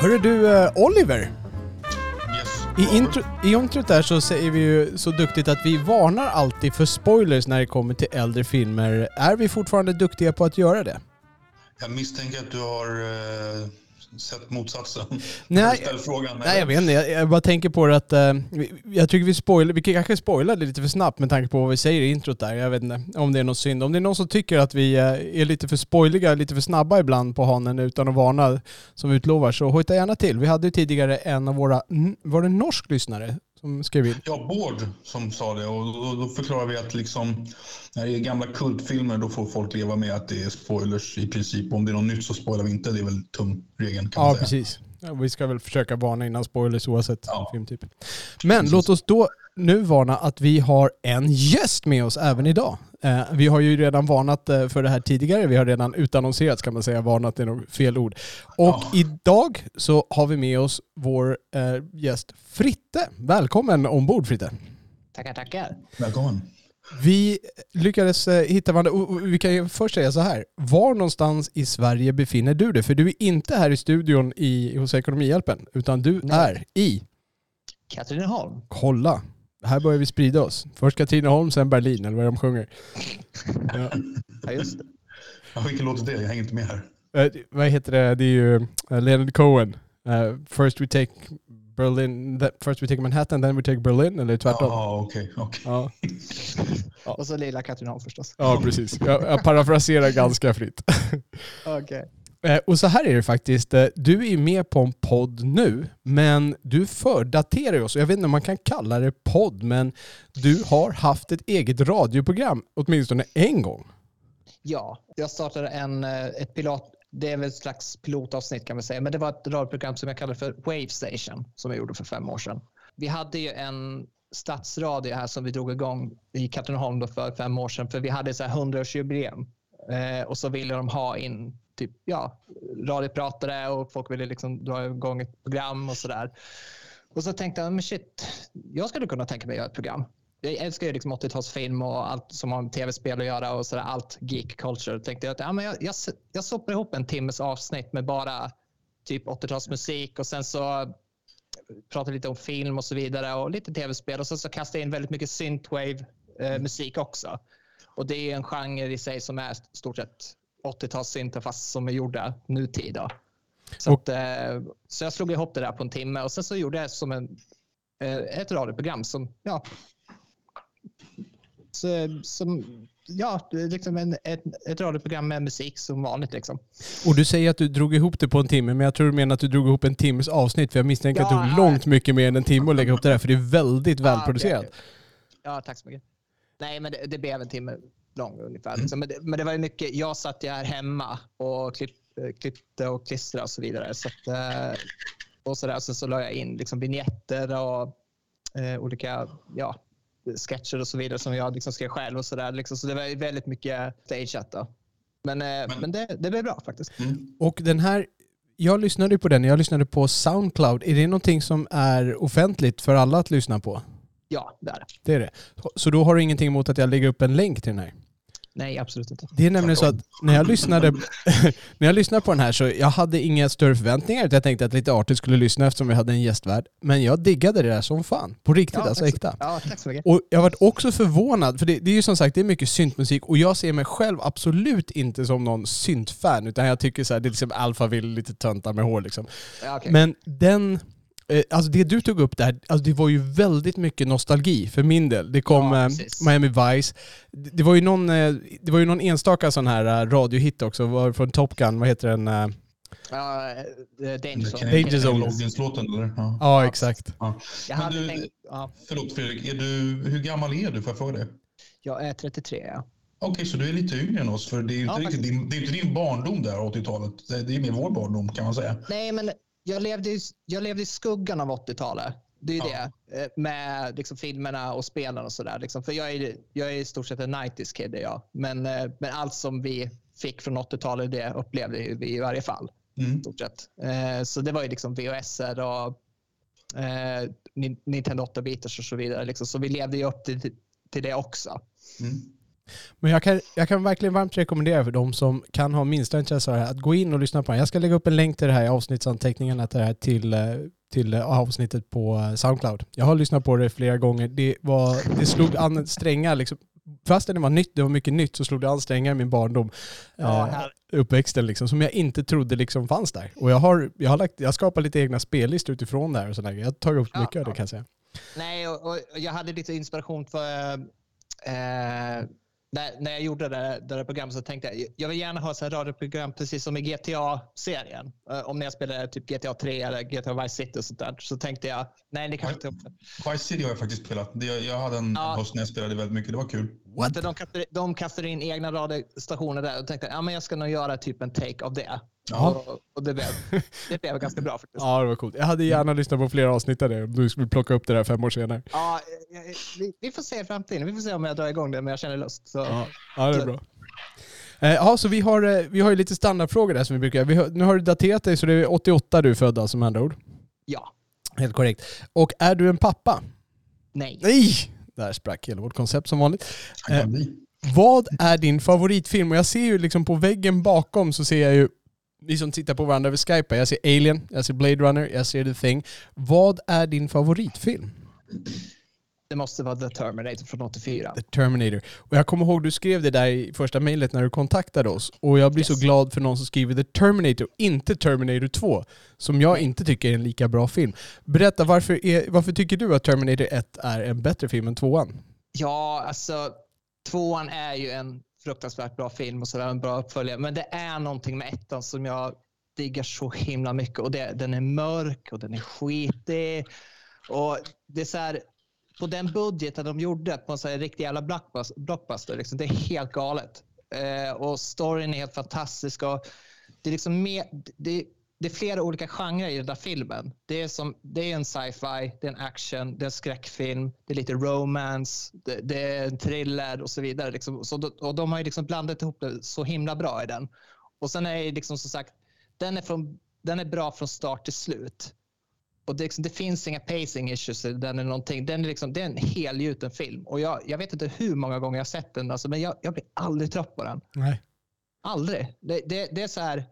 Hörru du, eh, Oliver. I, intro, I introt där så säger vi ju så duktigt att vi varnar alltid för spoilers när det kommer till äldre filmer. Är vi fortfarande duktiga på att göra det? Jag misstänker att du har eh, sett motsatsen. Nej, frågan. Nej, jag vet inte. Jag, jag bara tänker på det att... eh, jag tycker vi spoilar... Vi kanske spoilade lite för snabbt med tanke på vad vi säger i introt där. Jag vet inte om det är något synd. Om det är någon som tycker att vi eh, är lite för spoiliga, lite för snabba ibland på hanen utan att varna som vi utlovar, så hojta gärna till. Vi hade ju tidigare en av våra... Var det en norsk lyssnare som skrev in? Ja, Bård som sa det och då, då förklarar vi att liksom, när det är gamla kultfilmer då får folk leva med att det är spoilers i princip. Om det är något nytt så spoilar vi inte. Det är väl tumregeln kan man Ja, säga. precis. Ja, vi ska väl försöka varna innan spoilers oavsett Ja. filmtyp. Men låt oss då nu varna att vi har en gäst med oss även idag. Eh, vi har ju redan varnat eh, för det här tidigare. Vi har redan utannonserat kan man säga. Varnat är nog fel ord. Och Ja. idag så har vi med oss vår eh, gäst Fritte. Välkommen ombord Fritte. Tackar, tackar. Välkommen. Vi lyckades hitta varandra. Vi kan ju först säga så här. Var någonstans i Sverige befinner du dig? För du är inte här i studion i, hos Ekonomihjälpen, utan du Nej. är i, Katrineholm. kolla, här börjar vi sprida oss. Först Katrineholm, sen Berlin, eller vad de sjunger. Ja. Ja, just det. Ja, vilken låt är det? Jag hänger inte med här. Eh, vad heter det? Det är ju eh, Leonard Cohen. Eh, first we take Berlin, that, first we take Manhattan, then we take Berlin, eller tvärtom. Ja, okej. Ja, Och så lilla Katrineholm förstås. ja precis. Jag, jag parafraserar ganska fritt. Okej. Eh, Eh, och så här är det faktiskt. Eh, du är ju med på en podd nu, men du fördaterar oss. Jag vet inte om man kan kalla det podd, men du har haft ett eget radioprogram åtminstone en gång. Ja, jag startade en, eh, ett pilot, det är väl ett slags pilotavsnitt kan man säga, men det var ett radioprogram som jag kallade för Wave Station som jag gjorde för fem år sedan. Vi hade ju en stadsradio här som vi drog igång i Katrineholm för fem år sedan för vi hade så här 100-årsjubileum eh, och så ville de ha in typ, ja, radiopratare och folk ville liksom dra igång ett program och sådär. Och så tänkte jag, men shit, jag skulle kunna tänka mig att göra ett program. Jag älskar ju liksom 80-talsfilm och allt som har med tv-spel att göra och sådär, allt geek culture. Tänkte jag att ja, men jag, jag, jag soppar ihop en timmes avsnitt med bara typ 80-talsmusik och sen så pratar lite om film och så vidare och lite tv-spel och sen så kastar jag in väldigt mycket synthwave eh, musik också. Och det är en genre i sig som är stort sett 80-talssyntar fast som är gjorda nutid. Då. Så, att, eh, så jag slog ihop det där på en timme och sen så gjorde jag som en, eh, ett radioprogram som, ja, så, som ja, liksom en, ett, ett radioprogram med musik som vanligt. Liksom. Och du säger att du drog ihop det på en timme, men jag tror du menar att du drog ihop en timmes avsnitt, för jag misstänker att det Ja, tog ja. långt mycket mer än en timme att lägga ihop det där, för det är väldigt välproducerat. Ja, okej. Ja, tack så mycket. Nej, men det, det blev en timme lång ungefär. Liksom. Men, det, men det var ju mycket, jag satt ju här hemma och klipp, eh, klippte och klistrade och så vidare. Så att, eh, och så där, så, så la jag in liksom vignetter och eh, olika ja, sketcher och så vidare som jag liksom skrev själv och så där. Liksom. Så det var ju väldigt mycket stageat. Men, eh, men, det, det blev bra faktiskt. Mm. Och den här, jag lyssnade ju på den, jag lyssnade på Soundcloud. Är det någonting som är offentligt för alla att lyssna på? Ja, där. Det är det. Så då har du ingenting emot att jag lägger upp en länk till den här? Nej, absolut inte. Det är nämligen så att när jag lyssnade, när jag lyssnade på den här så jag hade inga större förväntningar. Jag tänkte att lite artigt skulle lyssna eftersom vi hade en gästvärd. Men jag diggade det där som fan. På riktigt, alltså tack så- äkta. Ja, tack så mycket. Och jag varit också förvånad, för det, det är ju som sagt det är mycket syntmusik och jag ser mig själv absolut inte som någon syntfan utan jag tycker så här, det är liksom Alphaville, lite töntar med hår liksom. Ja, okej. Men den, alltså det du tog upp där, alltså det var ju väldigt mycket nostalgi för min del. Det kom Ja, eh. Miami Vice, det, var ju någon, eh, det var ju någon enstaka sån här eh, radiohit också, var från Top Gun, vad heter den? eh? Ja, eh, Danger Zone. Canadian Danger Zone. Loggins-låten eller? Ja. Ja, exakt. Ja. Jag Men hade du- tänkt, ja, Förlåt Fredrik, är du, hur gammal är du för jag fråga det? jag är 33. Ja. Okej, så du är lite yngre än oss. För det är ju inte, Ja, riktigt din, det är inte din barndom där, 80-talet. Det det är mer vår barndom kan man säga. Nej, men jag levde, i, jag levde i skuggan av 80-talet. Det är ju Ja. det. eh, Med liksom, filmerna och spelen och sådär. Liksom. För jag är, jag är i stort sett en 90s kid jag. Men, eh, men allt som vi fick från 80-talet, det upplevde vi i varje fall. Mm. stort sett. Eh, så det var ju liksom VHS och eh, Nin- Nintendo 8-bitars och så vidare. Liksom. Så vi levde ju upp till, till det också. Mm. Men jag kan, jag kan verkligen varmt rekommendera för de som kan ha minsta intresse av det här att gå in och lyssna på det. Jag ska lägga upp en länk till det här i avsnittsanteckningarna till, här till, eh, till eh, avsnittet på eh, Soundcloud. Jag har lyssnat på det flera gånger. Det, var, det slog an strängar liksom. Fastän det var nytt, det var mycket nytt, så slog det an strängar i min barndom. Ja, eh, uppväxten liksom, som jag inte trodde liksom fanns där. Och jag har, jag har, lagt, jag har skapat lite egna spellistor utifrån det här och sådär. Jag har tagit upp Ja, mycket av det ja. kan jag säga. Nej, och, och jag hade lite inspiration för... Eh, när, när jag gjorde det, det där programmet så tänkte jag jag vill gärna ha ett radioprogram precis som i GTA-serien. Eh, om jag spelar typ GTA 3 eller GTA Vice City och sånt där. Så tänkte jag, nej det kanske inte... Vice City har jag faktiskt spelat. Jag, jag hade en Ja. höst när jag spelade väldigt mycket. Det var kul. För de, kastade, de kastade in egna radiostationer där och tänkte ja, men jag ska nog göra typ en take av det. Ja. Och, och det, blev, det blev ganska bra faktiskt. Ja, det var coolt. Jag hade gärna lyssnat på flera avsnitt av det. om Du skulle plocka upp det där fem år senare. Ja, eh, eh, vi, vi får se i framtiden. Vi får se om jag drar igång det, men jag känner lust. Så. Ja, ja det är bra. Eh, Ja, så vi har, vi har ju lite standardfrågor där som vi brukar. Vi har, nu har du daterat dig så det är 88 du är född alltså med andra ord. ja. Helt korrekt. Och är du en pappa? Nej. Nej! Där sprack hela vårt koncept som vanligt. Eh. Vad är din favoritfilm? Och jag ser ju liksom på väggen bakom så ser jag ju vi som tittar på varandra över Skype. Jag ser Alien, jag ser Blade Runner, jag ser The Thing. Vad är din favoritfilm? Det måste vara The Terminator från 84. The Terminator. Och jag kommer ihåg du skrev det där i första mejlet när du kontaktade oss. Och jag blir så Yes. glad för någon som skriver The Terminator, inte Terminator 2. Som jag inte tycker är en lika bra film. Berätta, varför, är, varför tycker du att Terminator 1 är en bättre film än 2 Ja, alltså tvåan är ju en fruktansvärt bra film och sådär, en bra uppföljare. Men det är någonting med ettan som jag diggar så himla mycket. Och det, den är mörk och den är skitig. Och det är så här, på den budgeten de gjorde på en här riktig jävla blockbuster, liksom, det är helt galet. Eh, och storyn är helt fantastisk. Och det, är liksom mer, det, det är flera olika genrer i den där filmen. Det är, som, det är en sci-fi, det är en action, det är en skräckfilm, det är lite romance, det, det är en thriller och så vidare. Liksom. Så, och de har ju liksom blandat ihop det så himla bra i den. Och sen är det liksom som sagt, den är, från, den är bra från start till slut. Och det, är liksom, det finns inga pacing issues den eller någonting. Den är liksom, det är en helgjuten film. Och jag, jag vet inte hur många gånger jag har sett den, alltså, men jag, jag blir aldrig trött på den. Nej. Aldrig. Det, det, det är så här,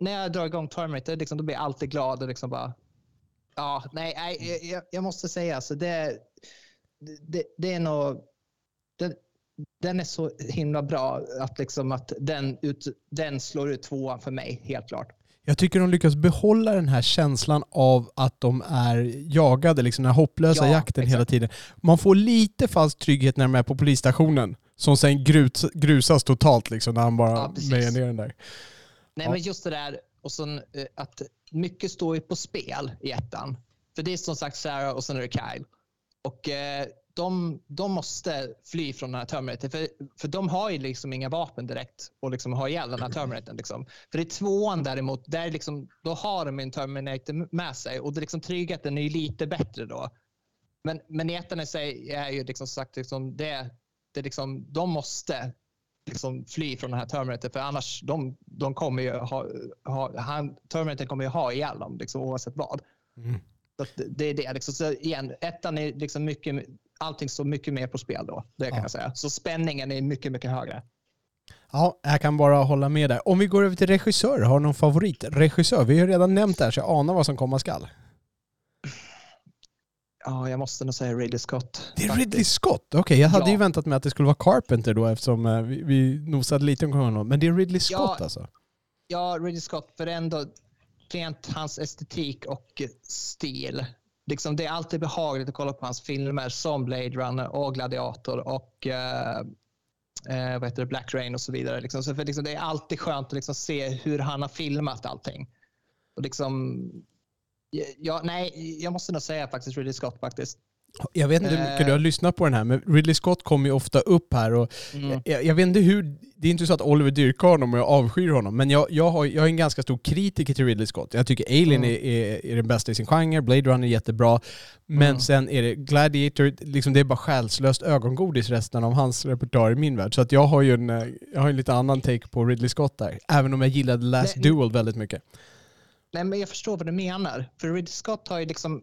när jag drar igång Terminator, liksom, då blir jag alltid glad och liksom bara, ja, nej, nej jag, jag måste säga alltså det, det, det är nog, den, den är så himla bra att liksom att den, ut, den slår ut tvåan för mig, helt klart. Jag tycker de lyckas behålla den här känslan av att de är jagade, liksom den här hopplösa Ja, jakten exakt. hela tiden. Man får lite falsk trygghet när de är på polisstationen. Som sen grus, grusas totalt liksom när han bara Ja, mejar ner den där. Nej, Ja. men just det där och sen, eh, att mycket står ju på spel i ettan. För det är som sagt Sarah och sen är det Kyle. Och eh, de, de måste fly från den här Terminator. För, för de har ju liksom inga vapen direkt och liksom har ihjäl den här Terminatorn. Liksom. För i tvåan däremot, där liksom, då har de en Terminator med sig och det liksom tryggheten är ju lite bättre då. Men, men i ettan i sig är ju liksom sagt, liksom, det, det liksom, de måste liksom fly från den här Terminator för annars de, de kommer ju ha, ha han, Terminator kommer ju ha ihjäl dem liksom, oavsett vad. Mm. Så det- det är det. Liksom. Så igen, ettan är liksom mycket, allting står mycket mer på spel då. Det kan Ja. jag säga. Så spänningen är mycket, mycket högre. Ja, jag kan bara hålla med där. Om vi går över till regissör, har du någon favoritregissör? Vi har redan nämnt det här så jag anar vad som komma skall. Ja, jag måste nog säga Ridley Scott. Det är faktiskt. Ridley Scott? Okej, jag hade Ja. ju väntat mig att det skulle vara Carpenter då eftersom eh, vi, vi nosade lite om honom. Men det är Ridley Scott Ja. alltså? Ja, Ridley Scott, för ändå rent hans estetik och stil. Liksom, det är alltid behagligt att kolla på hans filmer som Blade Runner och Gladiator och eh, eh, vad heter det, Black Rain och så vidare. Liksom. Så för, liksom, det är alltid skönt att liksom, se hur han har filmat allting. Och liksom, ja, nej, jag måste nog säga faktiskt Ridley Scott faktiskt. Jag vet inte hur mycket du har lyssnat på den här, men Ridley Scott kommer ju ofta upp här och Mm. jag, jag vet inte hur... Det är inte så att Oliver dyrkar honom och jag avskyr honom, men jag, jag, har, jag är en ganska stor kritiker till Ridley Scott. Jag tycker Alien Mm. är, är, är den bästa i sin genre, Blade Runner är jättebra, men Mm. sen är det Gladiator, liksom det är bara själslöst ögongodis resten av hans repertoar i min värld. Så att jag har ju en, eh, jag har en lite annan take på Ridley Scott där, även om jag gillade Last Nej, Duel väldigt mycket. Nej, men jag förstår vad du menar. För Ridley Scott har ju liksom,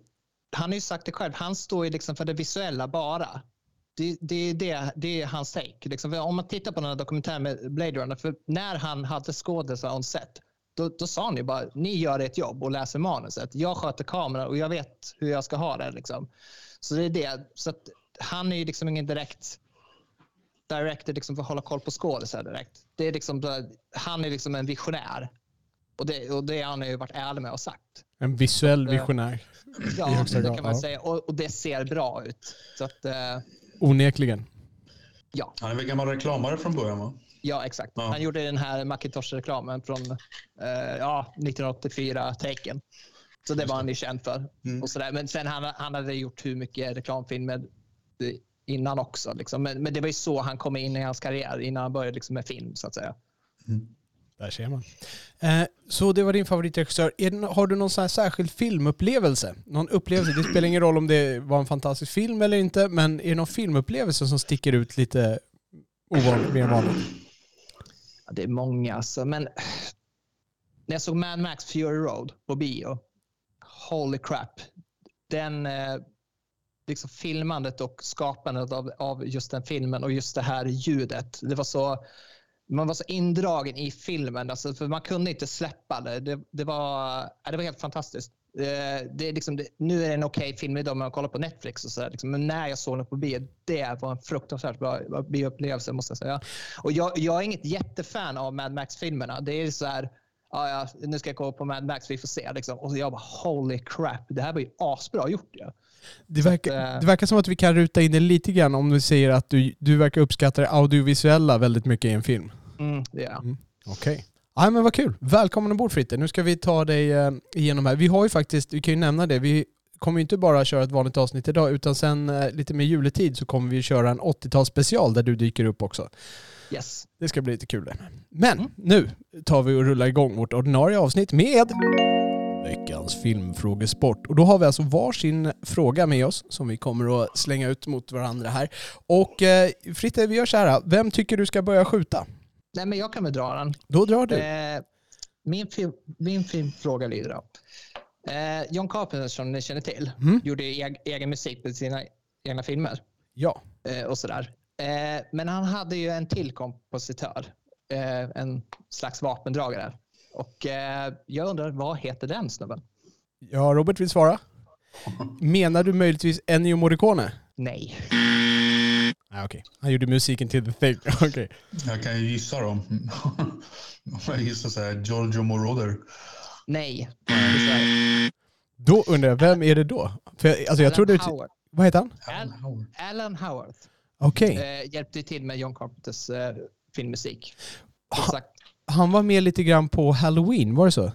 han har ju sagt det själv, han står ju liksom för det visuella bara. Det, det, det, det är hans take. Liksom, om man tittar på den här dokumentären med Blade Runner, för när han hade skådisar on set, då, då sa han ju bara, ni gör ert jobb och läser manuset. Jag sköter kameran och jag vet hur jag ska ha det. Liksom. Så det är det. Så att han är ju liksom ingen direkt director liksom för att hålla koll på skådisar direkt. Det är liksom, han är liksom en visionär. Och det, och det har han ju varit ärlig med och sagt. En visuell att, eh, visionär, I Ja, högsta det grad, kan man ja. säga. Och, och det ser bra ut. Så att, eh, onekligen. ja, Han är väl gammal reklamare från början va? ja, exakt. Ja. Han gjorde den här Macintosh-reklamen från eh, ja, 1984, Taken. Så det var han ju känd för. Mm. Och sådär. Men sen han, han hade gjort hur mycket reklamfilmer eh, innan också. Liksom. Men, men det var ju så han kom in i hans karriär, innan han började liksom med film så att säga. Där ser man. Eh, så det var din favoritregissör. Är har du någon sån här särskild filmupplevelse? Någon upplevelse? Det spelar ingen roll om det var en fantastisk film eller inte, men är det någon filmupplevelse som sticker ut lite ovanligt, mer än vanligt? Ja, det är många alltså. Men när jag såg Mad Max Fury Road på bio, holy crap. Den eh, liksom filmandet och skapandet av, av just den filmen och just det här ljudet. Det var så, man var så indragen i filmen, alltså, för man kunde inte släppa det. Det, det, var, ja, det var helt fantastiskt. Eh, Det är liksom, det, nu är det en okej film idag man kollar på Netflix och sådär. Liksom. Men när jag såg den på bio, det var en fruktansvärt bra bioupplevelse måste jag säga. Och jag, jag är inget jättefan av Mad Max-filmerna. Det är så här, ja, ja, nu ska jag gå på Mad Max, vi får se. Liksom. Och jag bara, holy crap, det här var ju asbra gjort ju. Det verkar, att, eh, det verkar som att vi kan ruta in det lite grann om du säger att du, du verkar uppskatta det audiovisuella väldigt mycket i en film. Mm, det är jag. Okej. Ja, men vad kul. Välkommen ombord Fritte. Nu ska vi ta dig eh, igenom här. Vi har ju faktiskt, vi kan ju nämna det, vi kommer ju inte bara köra ett vanligt avsnitt idag utan sen eh, lite mer juletid så kommer vi köra en 80-tals special där du dyker upp också. Yes. Det ska bli lite kul det. Men Mm. nu tar vi och rullar igång vårt ordinarie avsnitt med veckans filmfrågesport. Och då har vi alltså varsin fråga med oss som vi kommer att slänga ut mot varandra här. Och eh, Fritte, vi gör så här. Vem tycker du ska börja skjuta? Nej, men jag kan väl dra den. Då drar du. Eh, min, film, min filmfråga lyder då. Eh, John Carpenter som ni känner till Mm. gjorde eg, egen musik på sina egna filmer Ja. eh, och sådär. Eh, men han hade ju en till kompositör, eh, en slags vapendragare. Och eh, jag undrar, vad heter den snubben? Ja, Robert vill svara. Menar du möjligtvis Ennio Morricone? Nej. Nej, okej. Han gjorde musiken till The Thing. Okej. Jag kan ju gissa då. jag gissar så här, Giorgio Moroder. Nej. Då undrar jag, vem är det då? För, jag- alltså, jag Alan trodde... Howard. Vad heter han? Alan Howard. Alan Howard Okej. eh, hjälpte till med John Carpenters eh, filmmusik. Som Ha- sagt, Han var med lite grann på Halloween, var det så?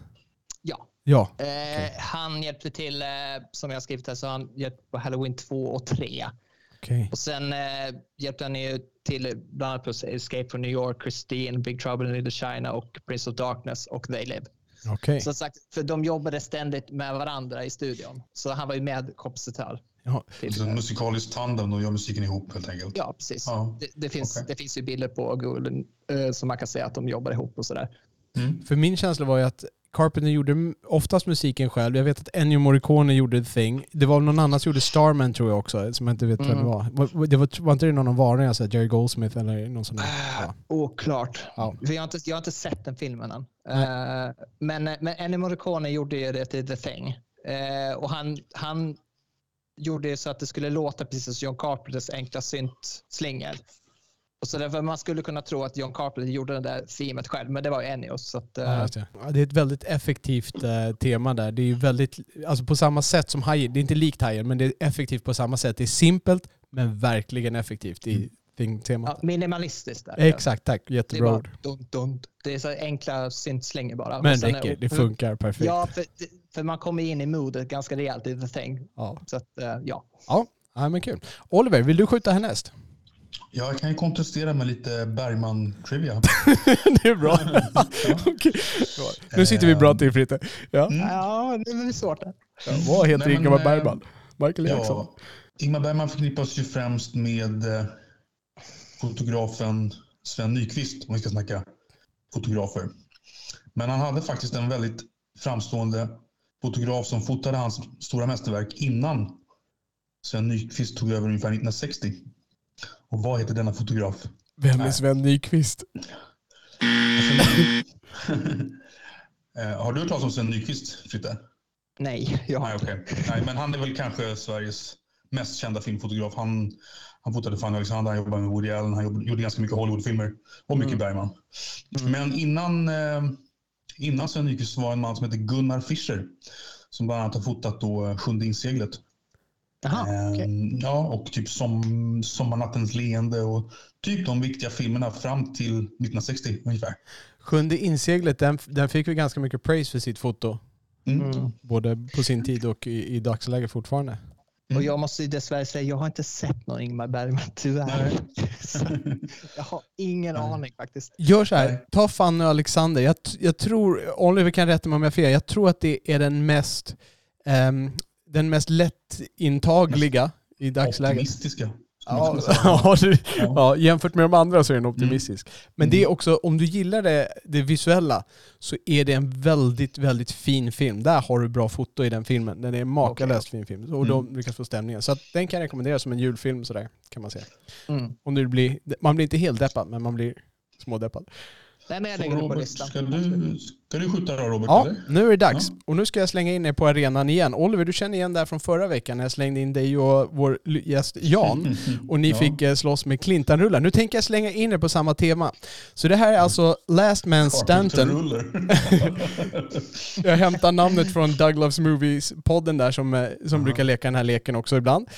ja. Ja. Eh, Han hjälpte till, eh, som jag har skrivit här, så han hjälpte på Halloween 2 och 3. Okej. Och sen eh, hjälpte han ju till bland annat på Escape from New York, Christine, Big Trouble in Little China och Prince of Darkness och They Live. Okej. Så sagt, för de jobbade ständigt med varandra i studion. Så han var ju med kompositör. Ja. till- Så en musikalisk tandem, de gör musiken ihop helt enkelt. Ja, precis. Ja. Det, det, finns, Okej. det finns ju bilder på Google eh, som man kan se att de jobbar ihop och sådär. Mm. För min känsla var ju att Carpenter gjorde oftast musiken själv. Jag vet att Ennio Morricone gjorde The Thing. Det var någon annan som gjorde Starman tror jag också, som jag inte vet vem det Mm. var. Det var. Var inte det någon av varorna, alltså Jerry Goldsmith eller någon sån där? Ja. Oklart. Ja. Jag, har inte, jag har inte sett den filmen än. Eh, men, men Ennio Morricone gjorde ju det till The Thing. Eh, och han, han gjorde det så att det skulle låta precis som John Carpenters enkla syntslingor. Och så därför man skulle kunna tro att John Carpenter gjorde det där themet själv, men det var ju Ennio. Så att, eh, Ja, det. Det är ett väldigt effektivt eh, tema där. Det är ju väldigt, alltså på samma sätt som Hajen, det är inte likt Hajen, men det är effektivt på samma sätt. Det är simpelt, men verkligen effektivt i Thing-temat. ja, minimalistiskt. Där. Exakt, tack. Det Jättebra ord. det är så enkla syntslingor bara. Men sen- räcker, det funkar perfekt. Ja, för, för man kommer in i modet ganska rejält i The Thing. Ja. Så att, eh, ja. Ja, Ja, men kul. Oliver, vill du skjuta härnäst? Ja, jag kan ju kontrastera med lite Bergman-trivia. det är bra. Okej. Bra. Nu sitter vi bra till Fritte. Ja. Mm. Ja, det blir svårt. det. Ja, vad heter Nej, men, Ingmar eh, Bergman? Michael Jackson? Ja, Ingmar Bergman förknippas ju främst med eh, fotografen Sven Nykvist, om vi ska snacka fotografer. Men han hade faktiskt en väldigt framstående fotograf som fotade hans stora mästerverk innan Sven Nykvist tog över ungefär 1960. Och vad heter denna fotograf? Vem är Sven Nykvist? Eh, Har du hört talas om Sven Nykvist, Fritte? Nej, jag har Nej, okej. Nej, men han är väl kanske Sveriges mest kända filmfotograf. Han, han fotade Fanny Alexander, han jobbade med Woody Allen, han jobbade, gjorde ganska mycket Hollywoodfilmer och mycket Bergman. Men innan, eh, innan Sven Nykvist var en man som heter Gunnar Fischer som bland annat har fotat då eh, Sjunde inseglet. Jaha, okej. Ehm, Ja, och typ som, Sommarnattens leende och typ de viktiga filmerna fram till 1960 ungefär. Sjunde inseglet, den, den fick vi ganska mycket praise för sitt foto. Mm. Mm. Både på sin tid och i, i dagsläget fortfarande. Och jag måste ju dessvärre säga, jag har inte sett någon Ingmar Bergman, tyvärr. Jag har ingen aning faktiskt. Gör så här, Nej. ta Fanny och Alexander. Jag, jag tror, Oliver kan rätta mig om jag har fel, jag tror att det är den mest, ehm, den mest lättintagliga i dagsläget. Optimistiska. Ja, ja, Ja. jämfört med de andra så är den optimistisk. Men det är Mm. också, om du gillar det, det visuella, så är det en väldigt, väldigt fin film. Där har du bra foto i den filmen. Den är en makalöst fin film. Och de lyckas få stämningen. Så den kan jag rekommendera som en julfilm sådär, kan man säga. Mm. Om du blir, man blir inte helt deppad, men man blir smådeppad. Så lägger det på Robert, listan. ska du, ska du skjuta då Robert? Ja, eller? nu är det dags. Ja. Och nu ska jag slänga in er på arenan igen. Oliver, du känner igen det här från förra veckan när jag slängde in dig och vår gäst Jan. Och ni Ja. fick eh, slåss med Clintan-rullar. Nu tänker jag slänga in er på samma tema. Så det här är alltså Last Man Stanton. Jag hämtar namnet från Doug Loves Movies-podden där som, eh, som brukar leka den här leken också ibland.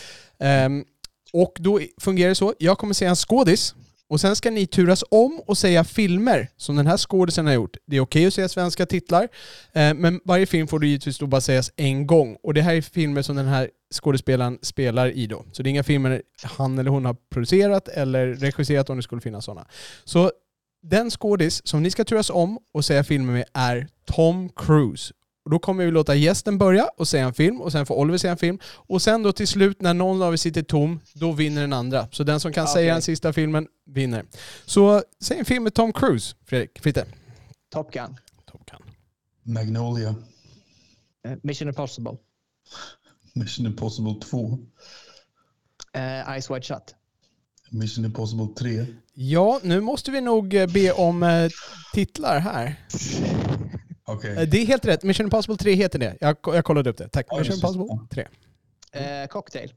Ehm, och då fungerar det så, jag kommer säga en skådis och sen ska ni turas om och säga filmer som den här skådisen har gjort. Det är okej att säga svenska titlar, eh, men varje film får du givetvis då bara sägas en gång. Och det här är filmer som den här skådespelaren spelar i då. Så det är inga filmer han eller hon har producerat eller regisserat om det skulle finnas sådana. Så den skådis som ni ska turas om och säga filmer med är Tom Cruise. Och då kommer vi låta gästen börja och säga en film och sen får Oliver säga en film. Och sen då till slut när någon av er sitter tom, då vinner den andra. Så den som kan Okej. säga den sista filmen vinner. Så säg en film med Tom Cruise, Fredrik. Fritte. Top Gun. Top Gun. Magnolia. Eh, Mission Impossible. Mission Impossible 2. Eh, Eyes Wide Shut. Mission Impossible 3. Ja, nu måste vi nog eh, be om titlar här. Okej. Eh, Det är helt rätt. Mission Impossible 3 heter det. Jag, jag kollade upp det. Tack. Ja, Mission. Impossible 3. Eh, cocktail.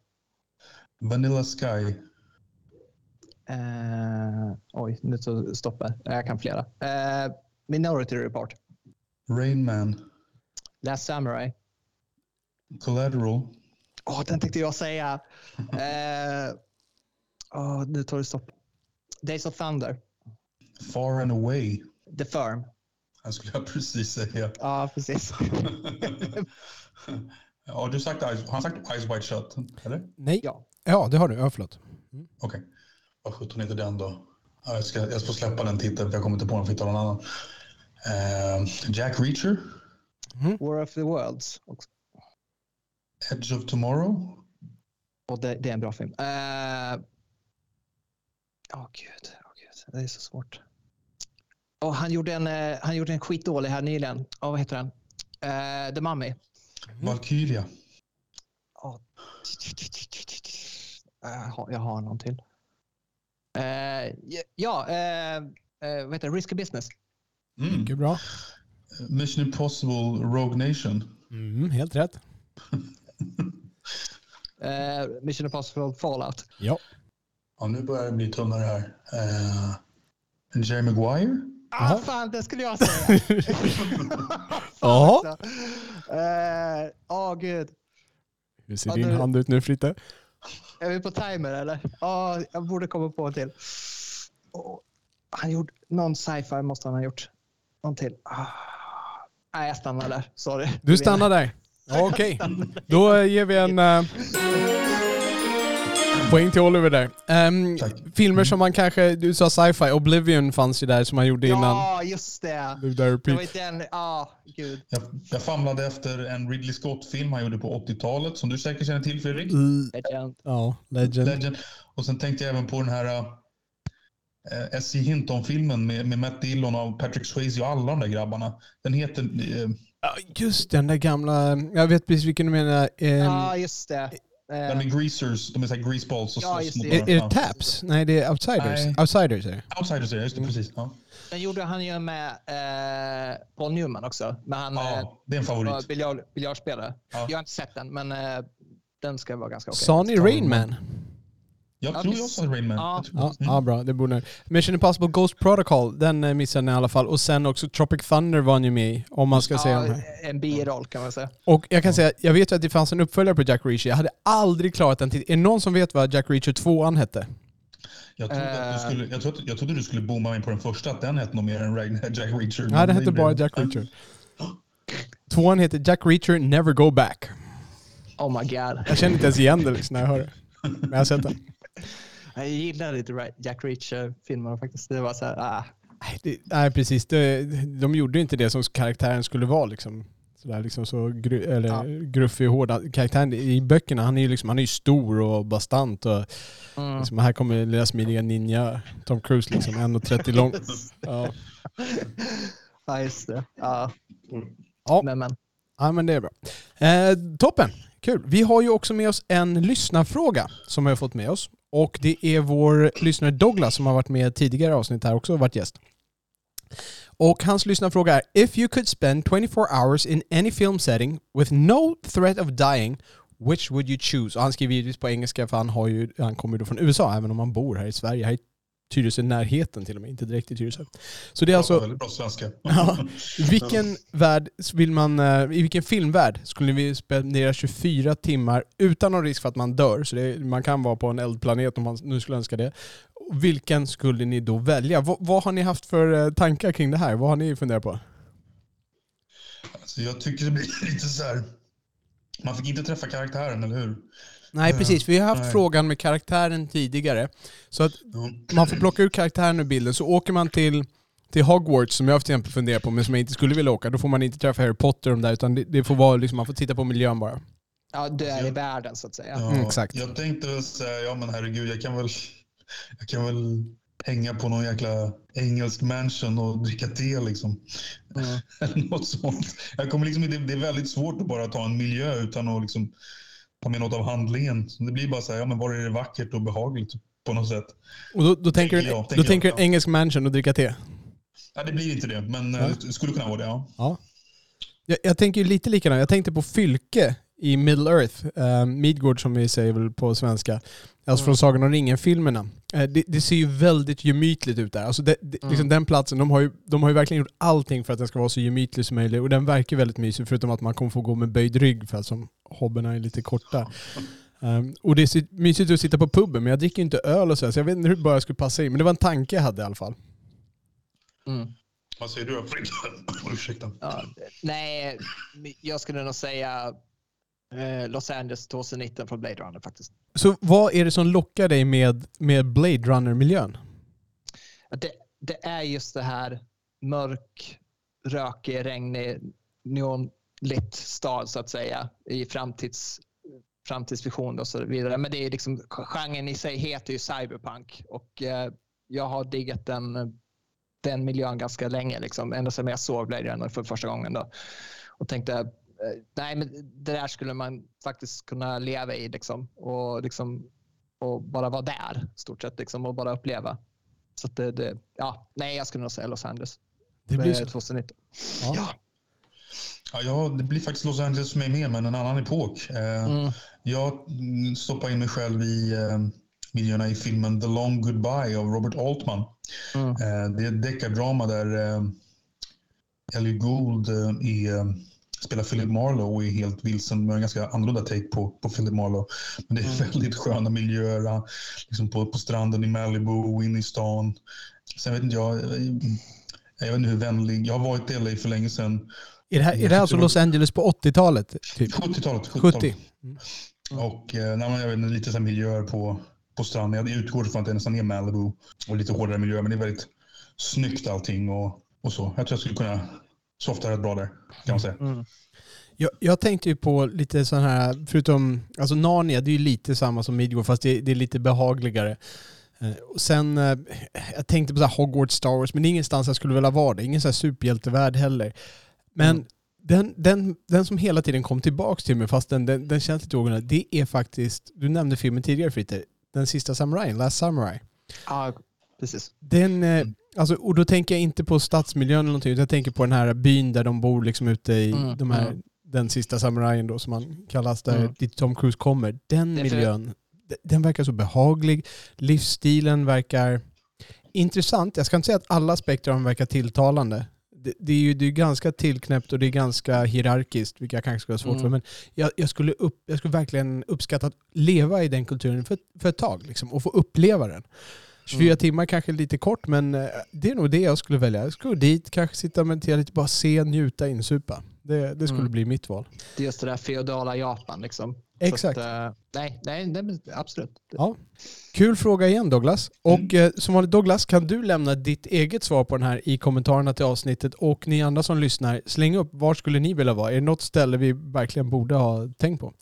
Vanilla Sky. Eh, oj, nu så stoppar Jag kan flera. Eh, Minority Report. Rain Man. Last Samurai. Collateral. Åh, den tänkte jag säga. Eh, åh, nu tar det stopp. Days of Thunder. Far and Away. The Firm. Jag skulle jag precis säga. Ja, precis. Har du sagt har han sagt Eyes Wide Shut? Eller? Nej. ja. Ja, det har du. Ja, förlåt. Okej. Vad sjutton heter den då? Ja, jag, ska, jag ska släppa den titeln för jag kommer inte på den för att hitta någon annan. Eh, Jack Reacher. War of the Worlds. också. Edge of Tomorrow. Och det, det är en bra film. Eh, Åh gud, åh gud, det är så svårt. Och han, gjorde en, eh, han gjorde en skitdålig här nyligen. Åh, vad heter den? Eh, The Mummy. Valkyria. Åh. Jag har, någon till. Eh, ja, eh, eh, vad heter det? Risky Business. Mm. Mycket bra. Mission Impossible Rogue Nation. Mm, helt rätt. Eh, Mission Impossible Fallout. Ja. Ja, nu börjar det bli tunnare här. Eh, Jerry Maguire. Ah, fan, det skulle jag säga. Ja. Eh, Åh, gud. Hur ser Ja, din du- hand ut nu Fritte? Är vi på timer eller? Ja, jag borde komma på en till. Åh, han gjorde någon sci-fi måste han ha gjort. Någon till. Ah. Nej, jag stannar där. Sorry. Du stannar där? Ja, Okej. Då eh, ger vi en... eh, Poäng till Oliver där. Tack. filmer som man kanske, du sa sci-fi, Oblivion fanns ju där som man gjorde innan. Ja, just det. Det var ju den, ja, gud. Jag, jag famlade efter en Ridley Scott-film han gjorde på 80-talet som du säkert känner till Fredrik. Legend. Ja, Legend. Legend. Och sen tänkte jag även på den här uh, S.J. Hinton-filmen med, med Matt Dillon och Patrick Swayze och alla de där grabbarna. Den heter... eh, Ja, just den där gamla, jag vet precis vilken du menar. Ehm, Ja, just det. Den Eh, med greasers, de är såhär greaseballs och Ja, det. är, är det Ja. Taps? Nej, det är Outsiders. Nej. Outsiders är det. Outsiders är det, just det, precis. Ja. Den gjorde han ju med eh, Paul Newman också. Men han eh, ja, det är en var favorit. biljard, biljardspelare. Ja. Jag har inte sett den, men eh, den ska vara ganska okej. Sonny Rainman. Jag Ja, tror jag sa Rain Man. Ja. Ja, Mm. ja, bra. Det borde Mission Impossible Ghost Protocol, den eh, missade ni i alla fall. Och sen också Tropic Thunder var han ju med i, om man ska säga de Ja, här. en biroll kan man säga. Och jag kan säga, jag vet ju att det fanns en uppföljare på Jack Reacher. Jag hade aldrig klarat den till. Är det någon som vet vad Jack Reacher 2 hette? Jag trodde, att Eh. du skulle, jag, trodde, jag trodde du skulle bomma mig på den första, att den hette nog mer än Jack Reacher. Nej, den hette bara Jack Reacher. Tvåan heter Jack Reacher Never Go Back. Oh my god. Jag känner inte ens igen det liksom när jag hör det. Men jag har sett den. Jag gillar lite Ra- Jack Reacher-filmerna faktiskt. Det var så här, ah. Nej, det, nej precis. Det, de gjorde inte det som karaktären skulle vara. Liksom. Sådär, liksom så gru, eller, Ja. gruffig och hård. Karaktären i böckerna, han är ju liksom, han är ju stor och bastant. Och, Mm. liksom, här kommer lilla smidiga ninja Tom Cruise, liksom, 1,30 lång. Ja. Ja, just det. Ja. Ja. Men, men. ja, men det är bra. Eh, toppen! Kul. Vi har ju också med oss en lyssnarfråga som vi har fått med oss. Och det är vår lyssnare Douglas som har varit med i tidigare avsnitt här också och varit gäst. Och hans lyssnarfråga är If you could spend 24 hours in any film setting with no threat of dying, which would you choose? Och han skriver givetvis på engelska för han, har ju, han kommer ju då från USA även om han bor här i Sverige. Här i Tyresö närheten till och med, inte direkt i Tyresö. Så det är alltså... Väldigt bra svenska. Ja. Vilken värld vill man, eh, I vilken filmvärld skulle vi spendera 24 timmar utan någon risk för att man dör? Så det, man kan vara på en eldplanet om man nu skulle önska det. Vilken skulle ni då välja? Vad, vad har ni haft för eh, tankar kring det här? Vad har ni funderat på? Alltså, jag tycker det blir lite så här. Man fick inte träffa karaktären, eller hur? Nej precis, vi har haft nej. frågan med karaktären tidigare. Så att man får plocka ut karaktären ur bilden. Så åker man till, till Hogwarts, som jag till exempel funderar på, men som jag inte skulle vilja åka, då får man inte träffa Harry Potter och de där, utan det, det får vara liksom, man får titta på miljön bara. Ja, du är i världen så att säga. Ja, Mm, exakt. Jag tänkte väl säga, ja men herregud, jag kan väl, jag kan väl hänga på någon jäkla engelsk mansion och dricka te liksom. Mm. Eller något sånt. Jag kommer liksom, det är väldigt svårt att bara ta en miljö utan att liksom ta med något av handlingen. Så det blir bara så här, ja men var är det vackert och behagligt på något sätt. Och då, då tänker du, jag, då tänker tänker jag, du en engelsk mansion och dricka te? Ja, det blir inte det, men Ja. eh, det skulle kunna vara det, ja. Ja. Jag, jag tänker ju lite likadant. Jag tänkte på Fylke i Middle Earth. Uh, Midgård som vi säger väl på svenska. Alltså från Sagan om ringen-filmerna. Eh, det, det ser ju väldigt gemytligt ut där. Alltså det, det, Mm. liksom den platsen, de har, ju, de har ju verkligen gjort allting för att den ska vara så gemytlig som möjligt. Och den verkar väldigt mysig, förutom att man kommer få gå med böjd rygg för att som hobbyerna är lite korta. Um, och det är mysigt att sitta på puben, men jag dricker inte öl och så, så jag vet inte hur bara jag skulle passa in. Men det var en tanke jag hade i alla fall. Mm. Vad säger du? Ursäkta. Ja, nej, jag skulle nog säga eh, Los Angeles 2019 från Blade Runner faktiskt. Så vad är det som lockar dig med, med Blade Runner-miljön? Det, det är just det här mörk, rökig, regnig, neonlit stad så att säga i framtids, framtidsvision och så vidare. Men det är liksom, genren i sig heter ju cyberpunk och eh, jag har diggat den, den miljön ganska länge, liksom, ända sedan jag såg Blade Runner för första gången. Då. Och tänkte, eh, nej men det där skulle man faktiskt kunna leva i liksom, och, liksom, och bara vara där stort sett liksom, och bara uppleva. Så att det, det, ja, nej, jag skulle nog säga Los Angeles. Det blir Eh, så. 2019. Ja. Ja. Ja, det blir faktiskt Los Angeles för mig med, men en annan epok. Eh, Mm. Jag mm, stoppar in mig själv i eh, miljöerna i filmen The Long Goodbye av Robert Altman. Mm. Eh, det är ett deckardrama där Ellie Gould är, spelar Philip Marlowe och är helt vilsen med en ganska annorlunda take på, på Philip Marlowe. Men det är Mm. väldigt sköna miljöer, liksom på, på stranden i Malibu, inne i stan. Sen vet inte jag, jag vet inte hur vänlig, jag har varit i LA för länge sedan. Är det här, är det här alltså Los Angeles på 80-talet? Typ? 70-talet. 70? Mm. Och eh, nej, jag vet, lite så här miljöer på, på stranden. Jag utgår från att det nästan är Malibu och lite hårdare miljö, men det är väldigt snyggt allting och, och så. Jag tror jag skulle kunna softa rätt bra där, kan man säga. Mm. Jag, jag tänkte ju på lite sån här, förutom, alltså Narnia det är ju lite samma som Midgård fast det, det är lite behagligare. Eh, och sen, eh, jag tänkte på så här Hogwarts Star Wars, men det är ingenstans jag skulle vilja vara det. Ingen så här superhjältevärld heller. Men Mm. den, den, den som hela tiden kom tillbaks till mig, fast den, den, den känns lite originell, det är faktiskt, du nämnde filmen tidigare Fritte, Den sista samurajen, Last Samurai. Ja, precis. Den, eh, alltså, och då tänker jag inte på stadsmiljön eller någonting, utan jag tänker på den här byn där de bor liksom ute i Mm, de här, mm. den sista samurajen då som man kallas, där Mm. dit Tom Cruise kommer. Den miljön, den verkar så behaglig. Livsstilen verkar intressant. Jag ska inte säga att alla aspekter av den verkar tilltalande. Det, det är ju det är ganska tillknäppt och det är ganska hierarkiskt, vilket jag kanske skulle ha svårt Mm. för. Men jag, jag, skulle upp, jag skulle verkligen uppskatta att leva i den kulturen för, för ett tag liksom, och få uppleva den. 24 Mm. timmar kanske lite kort, men eh, det är nog det jag skulle välja. Jag skulle gå dit, kanske sitta och meditera lite, bara se, njuta, insupa. Det, det skulle Mm. bli mitt val. Det är just det där feodala Japan. Liksom. Exakt. Så att, eh, nej, nej, nej, absolut. Ja. Kul fråga igen Douglas. Och eh, som vanligt Douglas, kan du lämna ditt eget svar på den här i kommentarerna till avsnittet? Och ni andra som lyssnar, släng upp var skulle ni vilja vara? Är det något ställe vi verkligen borde ha tänkt på?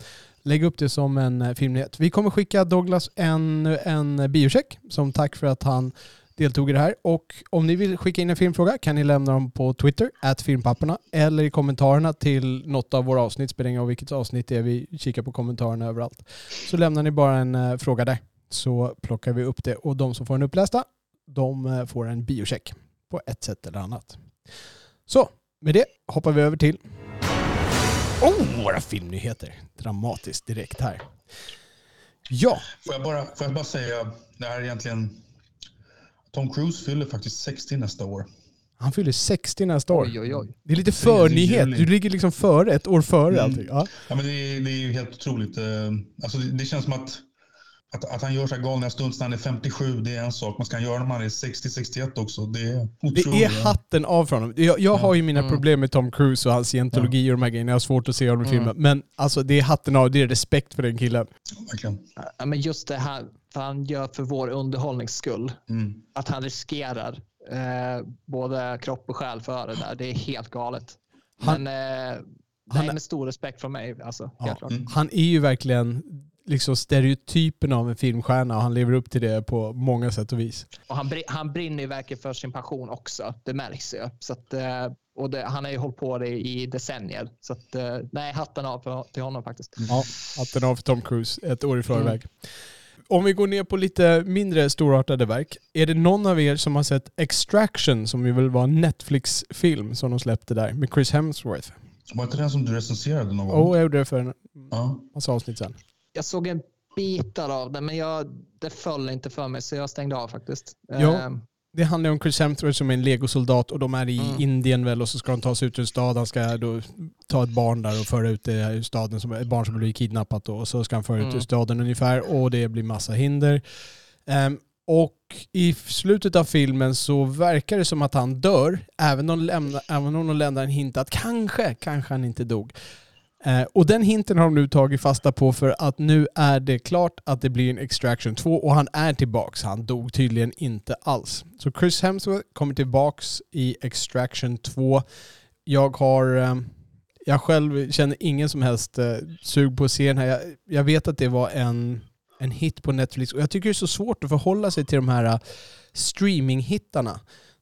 Lägg upp det som en eh, filmnyhet. Vi kommer skicka Douglas en, en biocheck som tack för att han deltog i det här. Och om ni vill skicka in en filmfråga kan ni lämna dem på Twitter, at filmpapperna, eller i kommentarerna till något av våra avsnitt, spelar ingen roll vilket avsnitt det är, vi kikar på kommentarerna överallt. Så lämnar ni bara en uh, fråga där så plockar vi upp det och de som får den upplästa de uh, får en biocheck på ett sätt eller annat. Så, med det hoppar vi över till oh, våra filmnyheter. Dramatiskt direkt här. Ja, Får jag, bara, får jag bara säga, det här är egentligen... Tom Cruise fyller faktiskt 60 nästa år. han fyller 60 nästa år. Oj, oj, oj. Det är lite förnyhet. Du ligger liksom före, ett år före Mm. allting. Ja. Ja, men det, är, det är ju helt otroligt. Eh, Alltså det, det känns som att, att, att han gör så här galna stunts när han är 57, det är en sak. Men ska han göra när han är 60-61 också, det är otroligt. Det är hatten av för honom. Jag, jag har ju mina Mm. problem med Tom Cruise och hans scientologi och de här grejerna. Jag har svårt att se honom i Mm. filmen. Men alltså det är hatten av, det är respekt för den killen. Verkligen. Ja, men just det här vad han gör för vår underhållnings skull. Mm. Att han riskerar eh, både kropp och själ för det där. Det är helt galet. Han- Men eh, han- nej, med stor respekt från mig. Alltså, Ja. helt klart. Mm. Han är ju verkligen liksom stereotypen av en filmstjärna och han lever upp till det på många sätt och vis. Och han, br- han brinner ju verkligen för sin passion också. Det märks ju. Så att, eh, och det, han har ju hållit på det i decennier. Så att, eh, nej, hatten av för, till honom faktiskt. Ja, hatten av för Tom Cruise ett år i förväg. Om vi går ner på lite mindre storartade verk. Är det någon av er som har sett Extraction som ju väl var en Netflix-film som de släppte där med Chris Hemsworth? Var inte den som du recenserade någon gång? Och jag gjorde det för en Ja. massa avsnitt sen. Jag såg en bitar av det, men jag, det föll inte för mig så jag stängde av faktiskt. Ja. Eh, Det handlar om Chris Hemsworth som är en legosoldat och de är i Mm. Indien väl och så ska de ta sig ut ur en stad. Han ska då ta ett barn där och föra ut det ur staden, som, ett barn som blir kidnappat då. Och så ska han föra ut Mm. ur staden ungefär och det blir massa hinder. Ehm, och i slutet av filmen så verkar det som att han dör, även om, även om de lämnar en hint att kanske, kanske han inte dog. Eh, och den hinten har de nu tagit fasta på för att nu är det klart att det blir en Extraction 2 och han är tillbaks. Han dog tydligen inte alls. Så Chris Hemsworth kommer tillbaks i Extraction 2. Jag har... Eh, jag själv känner ingen som helst eh, sug på att se den här. Jag, jag vet att det var en, en hit på Netflix och jag tycker det är så svårt att förhålla sig till de här streaminghittarna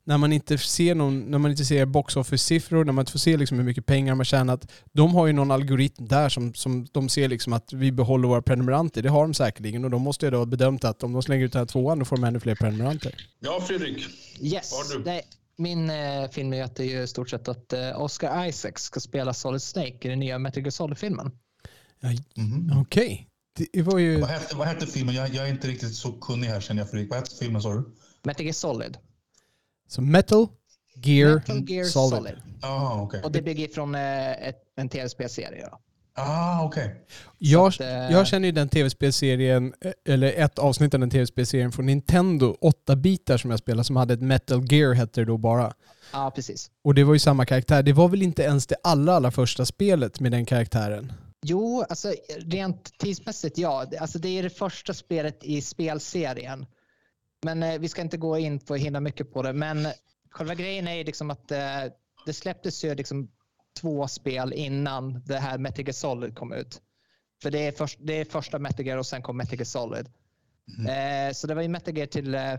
när man inte ser någon, när man inte ser box office-siffror, när man inte får se liksom hur mycket pengar har tjänat. De har ju någon algoritm där som, som de ser liksom att vi behåller våra prenumeranter. Det har de säkerligen och de måste ju då ha bedömt att om de slänger ut den här tvåan då får de ännu fler prenumeranter. ja, Fredrik. Yes. Vad har du? Nej, min eh, filmnyhet är ju i stort sett att eh, Oscar Isaacs ska spela Solid Snake i den nya Metal Gear Solid-filmen. Ja, Mhm. Okej. Det var ju... Vad, hette, vad hette filmen? Jag, jag är inte riktigt så kunnig här känner jag Fredrik. Vad hette filmen sa du? Metal Gear Solid. Så Metal Gear, Metal Gear Solid. Solid. Ah, okej. Och det bygger från eh, ett, en tv-spelserie. Då. Ah, okej. Jag, att, eh, jag känner ju den tv-spelserien, eh, eller ett avsnitt av den tv-spelserien från Nintendo, 8-bitar som jag spelade, som hade ett Metal Gear hette det då bara. Ja, precis. Och det var ju samma karaktär. Det var väl inte ens det allra, allra första spelet med den karaktären? Jo, alltså rent tidsmässigt ja. Alltså, det är det första spelet i spelserien. Men eh, vi ska inte gå in på hinna mycket på det. Men själva grejen är liksom att eh, det släpptes ju liksom två spel innan det här Metal Gear Solid kom ut. För det är, först, det är första Metal Gear och sen kom Metal Gear Solid. Eh, så det var ju Metal Gear till eh,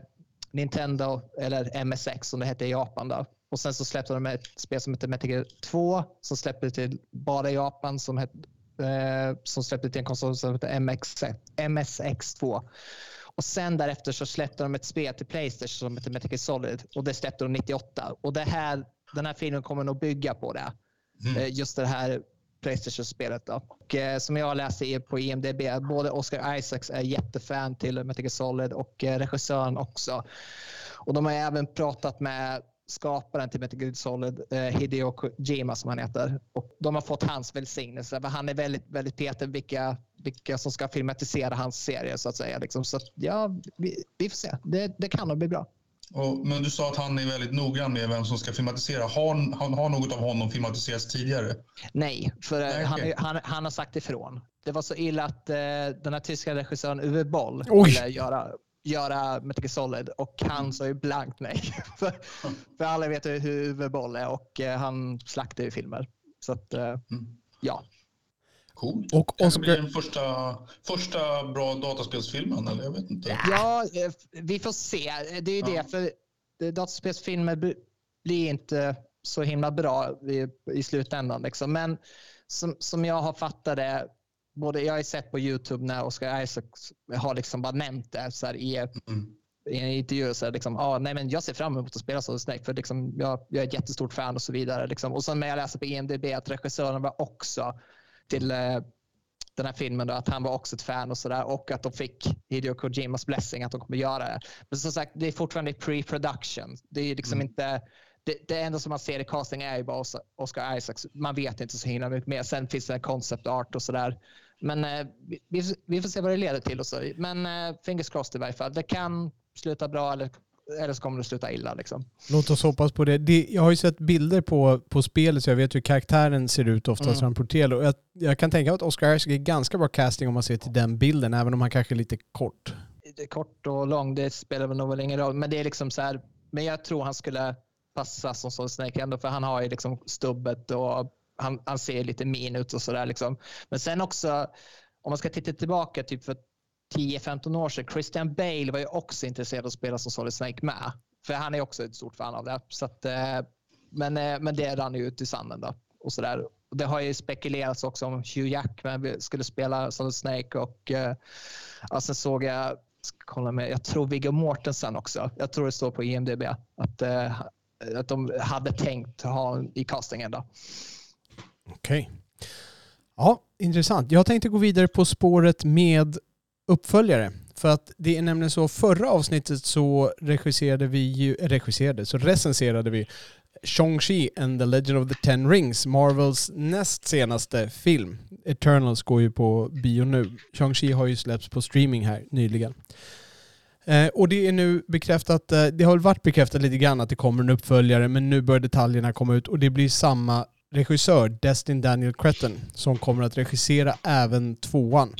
Nintendo, eller MSX som det hette i Japan. Då. Och sen så släppte de ett spel som heter Metal Gear 2 som släppte till bara Japan som, het, eh, som släppte till en konsol som heter MX, MSX2. Och sen därefter så släppte de ett spel till Playstation som heter Metal Solid och det släppte de 98. Och det här, den här filmen kommer nog bygga på det. Mm. Just det här Playstation-spelet. Då. Och, eh, som jag läste på IMDB, både Oscar Isaacs är jättefan till Metal Solid och eh, regissören också. Och de har även pratat med skaparen till Metal Gear Solid, eh, Hideo Kojima som han heter. Och de har fått hans välsignelse. Han är väldigt, väldigt petig vilka, vilka som ska filmatisera hans serie så att säga. Liksom. Så att, ja, vi, vi, får se. Det, det kan nog bli bra. Och, men du sa att han är väldigt noggrann med vem som ska filmatisera. Har, han, har något av honom filmatiserats tidigare? Nej, för Nej, han, okay. han, han, har sagt ifrån. Det var så illa att eh, den här tyska regissören Uwe Boll ville göra, göra Metal Solid och han mm. sa ju blankt nej. för, för alla vet ju hur Uwe Boll är och eh, han slaktar ju filmer. Så att, eh, mm. ja. Coolt. Och Oscar... blir den första, första bra dataspelsfilmen, eller jag vet inte. Ja, eh, vi får se. Det är ju ja. det, för dataspelsfilmer blir inte så himla bra i, i slutändan. Liksom. Men som, som jag har fattat det, både, jag har sett på YouTube när Oscar Isaac har liksom bara nämnt det så här, i, mm. i en intervju. Så här, liksom, ah, nej, men jag ser fram emot att spela Solid Snake för liksom, jag, jag är ett jättestort fan och så vidare. Liksom. Och sen när jag läser på IMDB att regissören var också till eh, den här filmen, då, att han var också ett fan och sådär och att de fick Hideo Kojimas blessing att de kommer göra det. Men som sagt, det är fortfarande pre-production. Det är liksom mm. inte det, det enda som man ser i casting är ju bara Oscar Isaacs. Man vet inte så himla mycket mer. Sen finns det concept art och sådär. Men eh, vi, vi, får se vad det leder till. Och så. Men eh, fingers crossed i varje fall. Det kan sluta bra eller eller så kommer det sluta illa. Liksom. Låt oss hoppas på det. det. Jag har ju sett bilder på, på spelet så jag vet hur karaktären ser ut oftast mm. från Jag, jag kan tänka mig att Oscar Isaac är ganska bra casting om man ser till den bilden, även om han kanske är lite kort. Kort och lång, det spelar väl nog ingen roll. Men det är liksom så här, men jag tror han skulle passa som Solid Snake ändå, för han har ju liksom stubbet och han, han ser lite min ut och sådär. Liksom. Men sen också, om man ska titta tillbaka typ för 10-15 år sedan. Christian Bale var ju också intresserad av att spela som Solid Snake med. För han är också ett stort fan av det. Så att, eh, men, eh, men det rann ju ut i sanden. Då, och så där. Det har ju spekulerats också om Hugh Jackman skulle spela Solid Snake och ja, sen såg jag, ska kolla med, jag tror Viggo Mortensen också. Jag tror det står på IMDB att, att de hade tänkt ha i castingen. Okej. Okay. Ja, intressant. Jag tänkte gå vidare på spåret med uppföljare. För att det är nämligen så, förra avsnittet så regisserade vi ju, eh, regisserade, så recenserade vi Shang-Chi and the Legend of the Ten Rings, Marvels näst senaste film. Eternals går ju på bio nu. Shang-Chi har ju släppts på streaming här nyligen. Eh, och det är nu bekräftat, eh, det har väl varit bekräftat lite grann att det kommer en uppföljare, men nu börjar detaljerna komma ut och det blir samma regissör, Destin Daniel Cretton, som kommer att regissera även tvåan.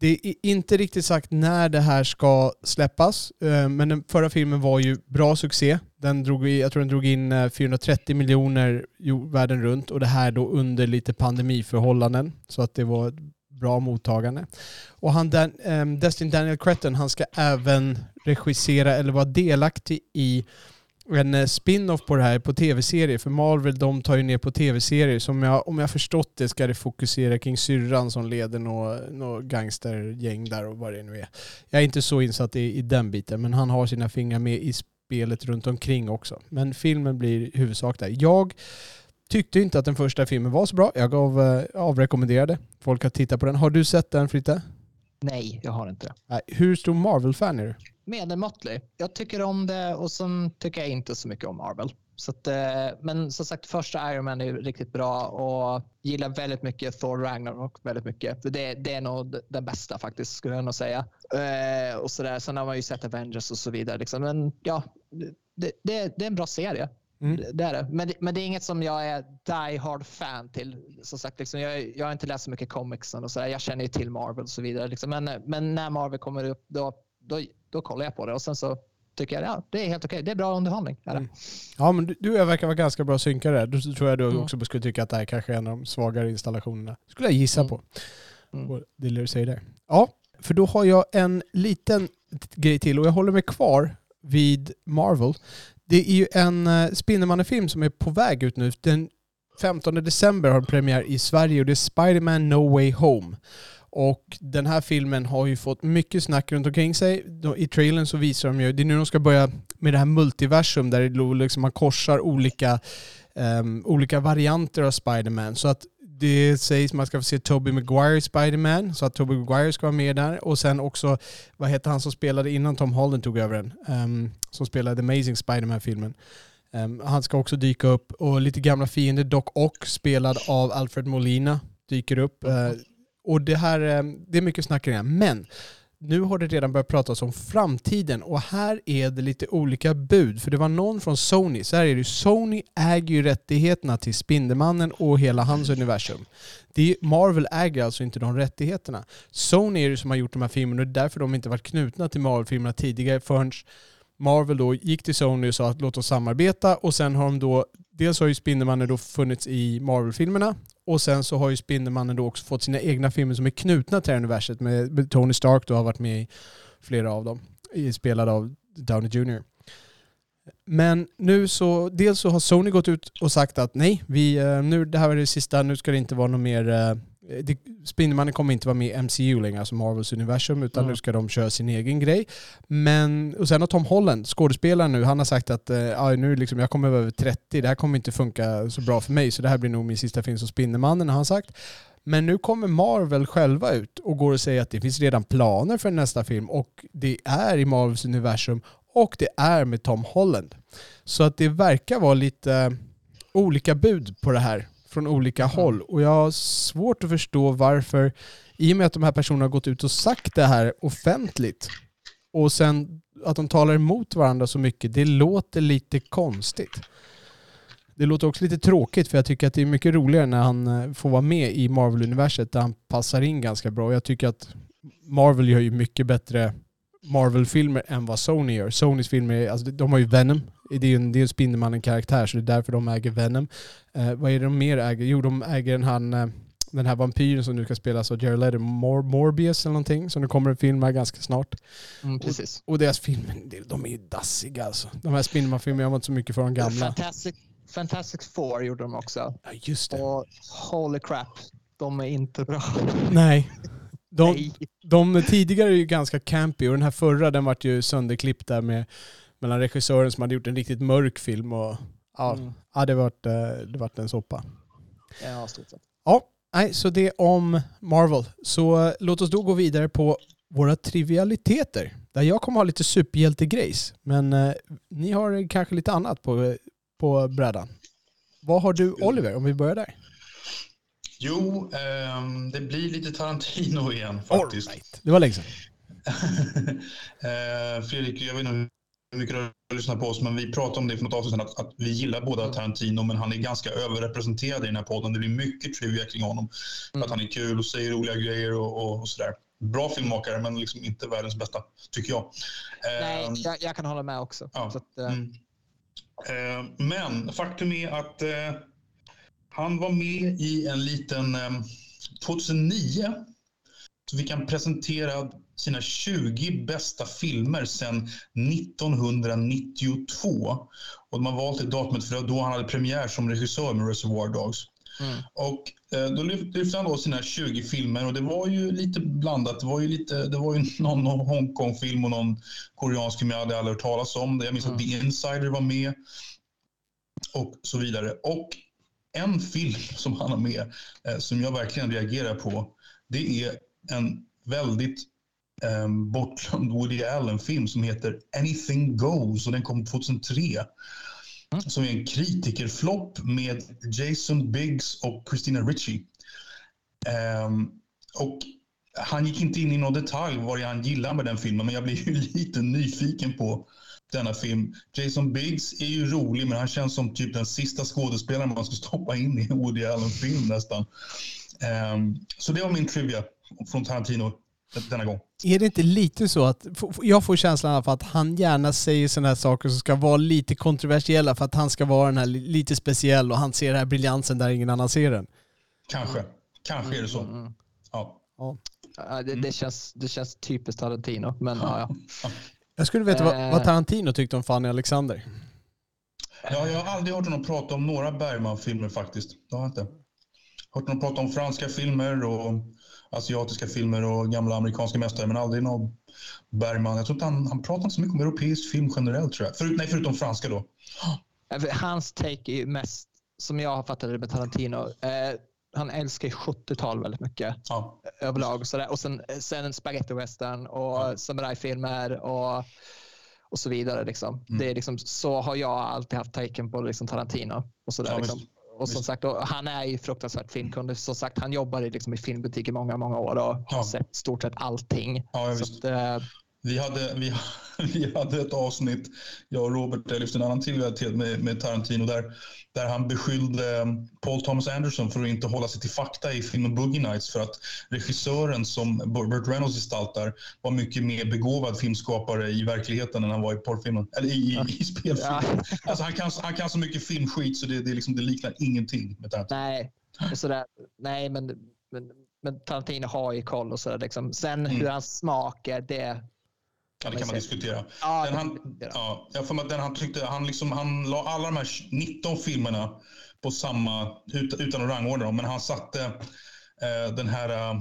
Det är inte riktigt sagt när det här ska släppas, eh, men den förra filmen var ju bra succé. Den drog, jag tror den drog in eh, 430 miljoner världen runt och det här då under lite pandemiförhållanden. Så att det var ett bra mottagande. Och han, eh, Destin Daniel Cretton, han ska även regissera eller vara delaktig i en eh, spin-off på det här på tv-serier. För Marvel de tar ju ner på tv-serier. Som jag, om jag förstått det ska det fokusera kring syrran som leder något nå gangstergäng där och vad det nu är. Jag är inte så insatt i, i den biten men han har sina fingrar med i spelet runt omkring också. Men filmen blir huvudsak där. Jag tyckte inte att den första filmen var så bra. Jag gav, eh, avrekommenderade folk att titta på den. Har du sett den Fritte? Nej, jag har inte det. Hur stor Marvel-fan är du? Medelmåttlig. Jag tycker om det och sen tycker jag inte så mycket om Marvel. Så att, eh, men som sagt, första Iron Man är riktigt bra och gillar väldigt mycket Thor Ragnarok väldigt mycket. Det, det är nog den bästa faktiskt, skulle jag nog säga. Eh, och så där. Sen har man ju sett Avengers och så vidare. Liksom. Men ja, det, det, det är en bra serie. Mm. Det- är det. Men, det- men det är inget som jag är die hard fan till. Som sagt, liksom, jag, jag har inte läst så mycket comics och så där. Jag känner ju till Marvel och så vidare. Liksom. Men, men när Marvel kommer upp, då, då, då kollar jag på det. Och sen så tycker jag ja, det är helt okej. Det är bra underhållning. Är. Mm. Ja, men du, du verkar vara ganska bra synkare. Då tror jag du Mm. också skulle tycka att det här kanske är en av de svagare installationerna. Skulle jag gissa Mm. på. Mm. Det du säger där. Ja, för då har jag en liten grej till och jag håller mig kvar vid Marvel. Det är ju en uh, Spindelmannen-film som är på väg ut nu. Den 15 december har den premiär i Sverige och det är Spider-Man No Way Home. Och den här filmen har ju fått mycket snack runt omkring sig. I trailern så visar de ju, det är nu de ska börja med det här multiversum där det liksom man korsar olika, um, olika varianter av Spider-Man. Så att det sägs att man ska få se Tobey Maguire Spider-Man, så att Tobey Maguire ska vara med där. Och sen också, vad heter han som spelade innan Tom Holland tog över den? Um, som spelade The Amazing Spider-Man-filmen. Um, han ska också dyka upp och lite gamla fiender, Doc Ock spelad av Alfred Molina dyker upp. Uh, och det här, eh, det är mycket snack kring det här. Men nu har det redan börjat pratas om framtiden och här är det lite olika bud. För det var någon från Sony, så här är det Sony äger ju rättigheterna till Spindelmannen och hela hans universum. Det är, Marvel äger alltså inte de rättigheterna. Sony är det som har gjort de här filmerna och det är därför de inte varit knutna till Marvel-filmerna tidigare förrän Marvel då gick till Sony och sa att låt oss samarbeta och sen har de då, dels har ju Spindelmannen då funnits i Marvel-filmerna och sen så har ju Spindelmannen då också fått sina egna filmer som är knutna till det här universet med, Tony Stark då har varit med i flera av dem, spelad av Downey Jr. Men nu så, dels så har Sony gått ut och sagt att nej, vi, eh, nu, det här var det sista, nu ska det inte vara något mer, eh, det, Spindelmannen kommer inte vara med i MCU längre, alltså Marvels universum, utan Mm. nu ska de köra sin egen grej. Men, och sen har Tom Holland, skådespelaren nu, han har sagt att eh, nu liksom, jag kommer vara över 30, det här kommer inte funka så bra för mig, så det här blir nog min sista film som Spindelmannen, har han sagt. Men nu kommer Marvel själva ut och går och säger att det finns redan planer för nästa film och det är i Marvels universum och det är med Tom Holland. Så att det verkar vara lite eh, olika bud på det här från olika håll och jag har svårt att förstå varför i och med att de här personerna har gått ut och sagt det här offentligt och sen att de talar emot varandra så mycket, det låter lite konstigt. Det låter också lite tråkigt för jag tycker att det är mycket roligare när han eh, får vara med i Marvel-universet där han passar in ganska bra. Jag tycker att Marvel gör ju mycket bättre Marvel-filmer än vad Sony gör. Sonys filmer, alltså de har ju Venom. Det är ju en, det är en Spindelmannen-karaktär så det är därför de äger Venom. Eh, vad är det de mer äger? Jo, de äger den här, eh, den här vampyren som nu ska spelas av Jared Leto, Mor- Morbius eller någonting, som det kommer en film här ganska snart. Mm, precis. Och deras filmer, de är ju dassiga alltså. De här Spindelmannen-filmerna, jag var inte så mycket för de gamla. Fantastic, Fantastic Four gjorde de också. Ja, just det. Och holy crap, de är inte bra. Nej. De, Nej. de tidigare är ju ganska campy och den här förra den vart ju sönderklippt där med mellan regissören som hade gjort en riktigt mörk film och ja, Mm. ja det vart eh, det vart en soppa. Ja, stort sett. Ja, nej, så det om Marvel. Så eh, låt oss då gå vidare på våra trivialiteter. Där jag kommer ha lite superhjältegrejs. Men eh, ni har kanske lite annat på, på brädan. Vad har du Oliver, om vi börjar där? Jo, ehm, det blir lite Tarantino igen faktiskt. Alright. Det var länge sedan. Eh, Fredrik, jag vet inte mycket du har lyssnat på oss, men vi pratade om det för något avsnitt sedan, att, att vi gillar båda Tarantino, men han är ganska överrepresenterad i den här podden. Det blir mycket trivia kring honom. För att han är kul och säger roliga grejer och, och, och sådär. Bra filmmakare, men liksom inte världens bästa, tycker jag. Nej, Ehm, jag, jag kan hålla med också. Ja. Att, eh, Mm. Eh, men faktum är att eh, han var med i en liten... Eh, 2009 så fick han presentera sina 20 bästa filmer sedan 1992. Och de har valt det datumet för då han hade premiär som regissör med Reservoir Dogs. mm. Och eh, då lyf- lyfte han då sina 20 filmer och det var ju lite blandat. Det var ju, lite, det var ju någon, Hongkong-film och någon koreansk film jag hade aldrig hört talas om. Jag minns att The Insider var med och så vidare. Och en film som han har med eh, som jag verkligen reagerar på det är en väldigt eh, bortglömd Woody Allen-film som heter Anything Goes och den kom 2003 som är en kritikerflopp med Jason Biggs och Christina Ricci. Ehm, och han gick inte in i någon detalj vad han gillar med den filmen, men jag blev ju lite nyfiken på denna film. Jason Biggs är ju rolig, men han känns som typ den sista skådespelaren man ska stoppa in i en Woody Allen-film nästan. Um, så det var min trivia från Tarantino denna gång. Är det inte lite så att, jag får känslan av att han gärna säger sådana här saker som ska vara lite kontroversiella för att han ska vara den här lite speciell och han ser den här briljansen där ingen annan ser den? Kanske. Kanske är det så. Mm. mm. Ja. ja. Det, det, känns, det känns typiskt Tarantino, men ja. ja. Jag skulle veta vad, vad Tarantino tyckte om Fanny Alexander. Ja, jag har aldrig hört honom prata om några Bergman-filmer faktiskt. Det har jag inte. Hört honom prata om franska filmer och asiatiska filmer och gamla amerikanska mästare, men aldrig någon Bergman. Jag tror inte han, han pratar inte så mycket om europeisk film generellt tror jag. Förut, nej, förutom franska då. Hans take är ju mest, som jag har fattat det med Tarantino, eh, han älskar 70-tal väldigt mycket ja. överlag. Sådär. Och sen, sen spaghetti western och ja. samurajfilmer och, och så vidare. Liksom. Mm. Det är liksom, så har jag alltid haft taken på liksom, Tarantino. Och sådär, ja, liksom. Och som sagt, och han är ju fruktansvärt filmkunnig. Som sagt, han jobbar i, liksom, i filmbutik i många, många år och har sett stort sett allting. Ja, så att, äh, vi hade, vi, vi hade ett avsnitt, jag och Robert, jag lyfte en annan tillväghet med, med Tarantino där, där han beskyllde Paul Thomas Anderson för att inte hålla sig till fakta i filmen Boogie Nights för att regissören som Burt Reynolds gestaltar var mycket mer begåvad filmskapare i verkligheten än han var i porrfilmen, eller i, ja. i, i spelfilmen. Ja. Alltså han, kan, han kan så mycket filmskit så det, det, liksom, det liknar ingenting med Tarantino. Nej, sådär, nej men, men, men Tarantino har ju koll och sådär. Liksom. Sen mm. hur hans smak är, det Ja, det kan man diskutera. Ja, den han, ja, jag får den han tyckte, han, liksom, han la alla de här 19 filmerna på samma, utan att rangordna dem, men han satte eh, den här, eh,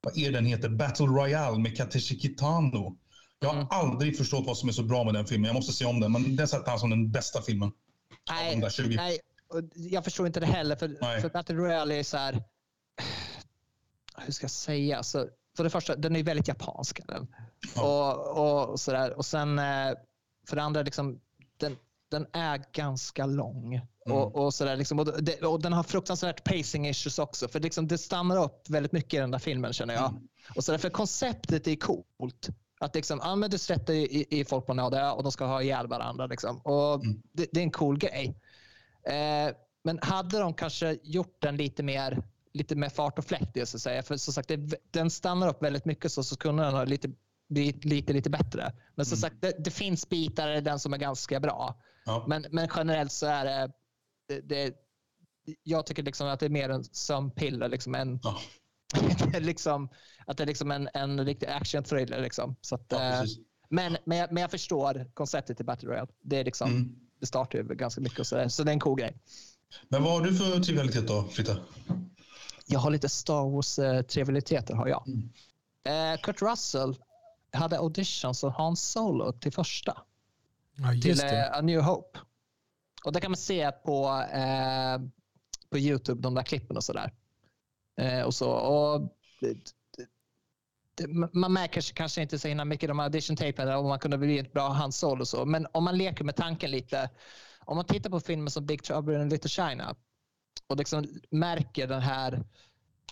vad är den heter, Battle Royale med Kateshi Kitano. Jag har mm. aldrig förstått vad som är så bra med den filmen. Jag måste se om den, men den satte han som den bästa filmen. Nej, nej jag förstår inte det heller, för, för Battle Royale är så här, hur ska jag säga? Alltså, för det första, den är väldigt japansk. Den. Och, och, sådär. och sen eh, för det andra, liksom, den, den är ganska lång. Mm. Och, och, sådär, liksom, och, det, och, den har fruktansvärt pacing issues också. För liksom, det stannar upp väldigt mycket i den där filmen känner jag. Mm. Och sådär, för konceptet är coolt. Att liksom, ja, men du sätter i, i folk på nåde och de ska ha ihjäl varandra. Liksom. Och mm. det, det, är en cool grej. Eh, men hade de kanske gjort den lite mer lite mer fart och fläkt så att säga. För som sagt, det, den stannar upp väldigt mycket så, så kunde den ha lite, bli lite, lite bättre. Men som mm. sagt, det, det, finns bitar i den som är ganska bra. Ja. Men, men generellt så är det, det, det jag tycker liksom att det är mer en sömnpiller. Liksom en, ja. liksom, att det är liksom en, en riktig action-thriller. Liksom. Så att, ja, eh, men, men, jag, men jag förstår konceptet i Battle Royale. Det, är liksom, mm. det startar ju ganska mycket, och så, så det är en cool grej. Men vad har du för trivialitet då, Fritta? jag har lite Star Wars-trivialiteter har jag. Mm. Eh, Kurt Russell hade audition som Hans Solo till första. Ja, till eh, A New Hope. Och det kan man se på, eh, på YouTube, de där klippen och sådär. Eh, och så. Och, man märker kanske inte så himla mycket de audition tapen om man kunde bli ett bra Hans Solo och så. Men om man leker med tanken lite. Om man tittar på filmer som Big Trouble in Little China och liksom märker den här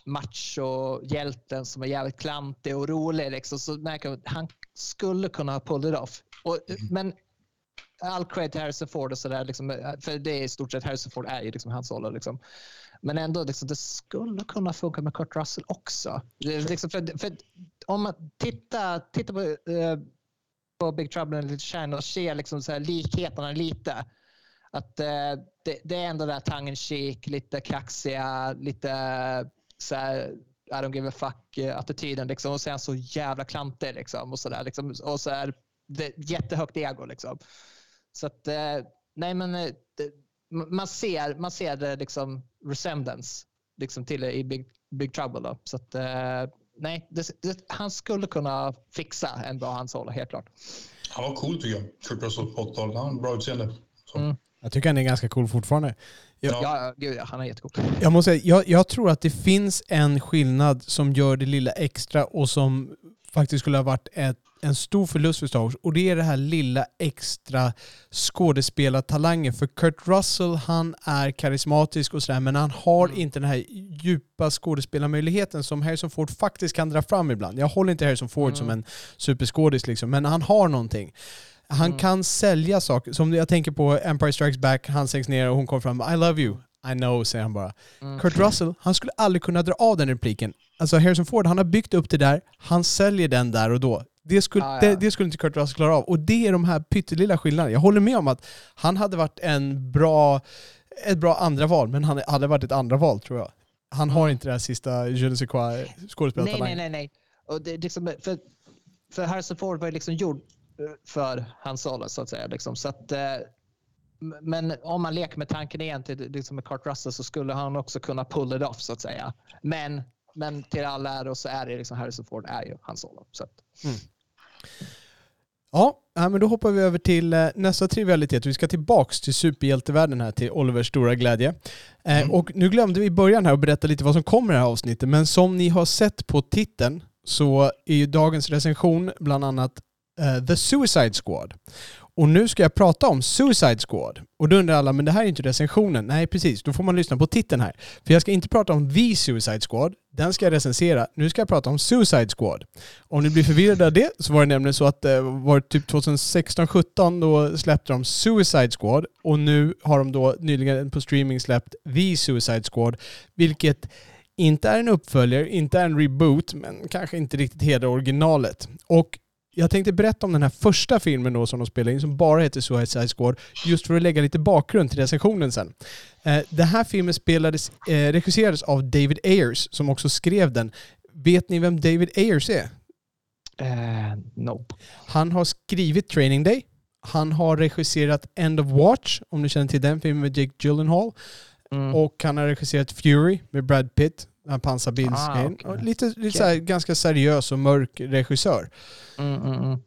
macho-hjälten som är jävligt klantig och rolig. Liksom, så märker man att han skulle kunna ha pulled it off. Och, mm. Men all cred till Harrison Ford och sådär. Liksom, för det är i stort sett Harrison Ford är ju liksom hans roll. Liksom. Men ändå, liksom, det skulle kunna funka med Kurt Russell också. Liksom, för, för, om man tittar, tittar på, uh, på Big Trouble in Little China och ser liksom, så här, likheterna lite att eh, det, det, är ändå där tongue chic, lite kaxiga, lite så här, I don't give a fuck-attityden. Liksom. Och sen så jävla klantig. Liksom, och så där, liksom. Och så är det jättehögt ego. Liksom. Så att, eh, nej men eh, det, man ser, man ser det liksom resemblance liksom, till i Big, Big Trouble. Då. Så att, eh, nej, det, det, han skulle kunna fixa en bra handshåll, helt klart. Han var cool tycker jag. Kurt Russell på 80-talet. Han har bra utseende. Mm. Jag tycker han är ganska cool fortfarande. Jag, ja, gud ja, han är jättecool. Jag, måste säga, jag, jag tror att det finns en skillnad som gör det lilla extra och som faktiskt skulle ha varit ett, en stor förlust för Star Wars. Och det är det här lilla extra skådespelartalangen. För Kurt Russell, han är karismatisk och sådär, men han har mm. inte den här djupa skådespelarmöjligheten som Harrison Ford faktiskt kan dra fram ibland. Jag håller inte Harrison Ford mm. som en superskådis liksom, men han har någonting. Han Mm. kan sälja saker. Som jag tänker på Empire Strikes Back, han sänks ner och hon kommer fram I love you. I know, säger han bara. Mm. Kurt Russell, han skulle aldrig kunna dra av den repliken. Alltså Harrison Ford, han har byggt upp det där, han säljer den där och då. Det skulle, Ah, ja. det, det skulle inte Kurt Russell klara av. Och det är de här pyttelilla skillnaderna. Jag håller med om att han hade varit en bra, ett bra andra val, men han hade varit ett andra val tror jag. Han har inte det här sista je ne sais quoi Nej, skådespelartalangen. nej, nej. nej. Och det, liksom, för, för Harrison Ford var ju liksom gjord för hans Solo så att säga. Liksom. Så att, eh, men om man leker med tanken igen till liksom med Kurt Russell så skulle han också kunna pull it off så att säga. Men, men till all ära så är det liksom Harrison Ford är ju hans Solo. Så Ja, ja, men då hoppar vi över till eh, nästa trivialitet. Vi ska tillbaks till superhjältevärlden här till Olivers stora glädje. Eh, Mm. Och nu glömde vi i början här att berätta lite vad som kommer i det här avsnittet, men som ni har sett på titeln så är ju dagens recension bland annat Eh, The Suicide Squad. Och nu ska jag prata om Suicide Squad. Och då undrar alla, men det här är inte recensionen. Nej, precis. Då får man lyssna på titeln här. För jag ska inte prata om The Suicide Squad. Den ska jag recensera. Nu ska jag prata om Suicide Squad. Om ni blir förvirrade av det så var det nämligen så att eh, det var typ 2016-17 då släppte de Suicide Squad och nu har de då nyligen på streaming släppt The Suicide Squad, vilket inte är en uppföljare, inte är en reboot, men kanske inte riktigt hedrar originalet. Och jag tänkte berätta om den här första filmen då som de spelade in som bara heter Suicide Squad, just för att lägga lite bakgrund till recensionen sen. Eh, den här filmen spelades, eh, regisserades av David Ayers som också skrev den. Vet ni vem David Ayers är? eh, nope. Han har skrivit Training Day. Han har regisserat End of Watch, om du känner till den filmen med Jake Gyllenhaal. Mm. Och han har regisserat Fury med Brad Pitt, den här pansarbilsgrejen. Ah. Och Lite, lite Okej. så här, ganska seriös och mörk regissör. Mm, mm, mm.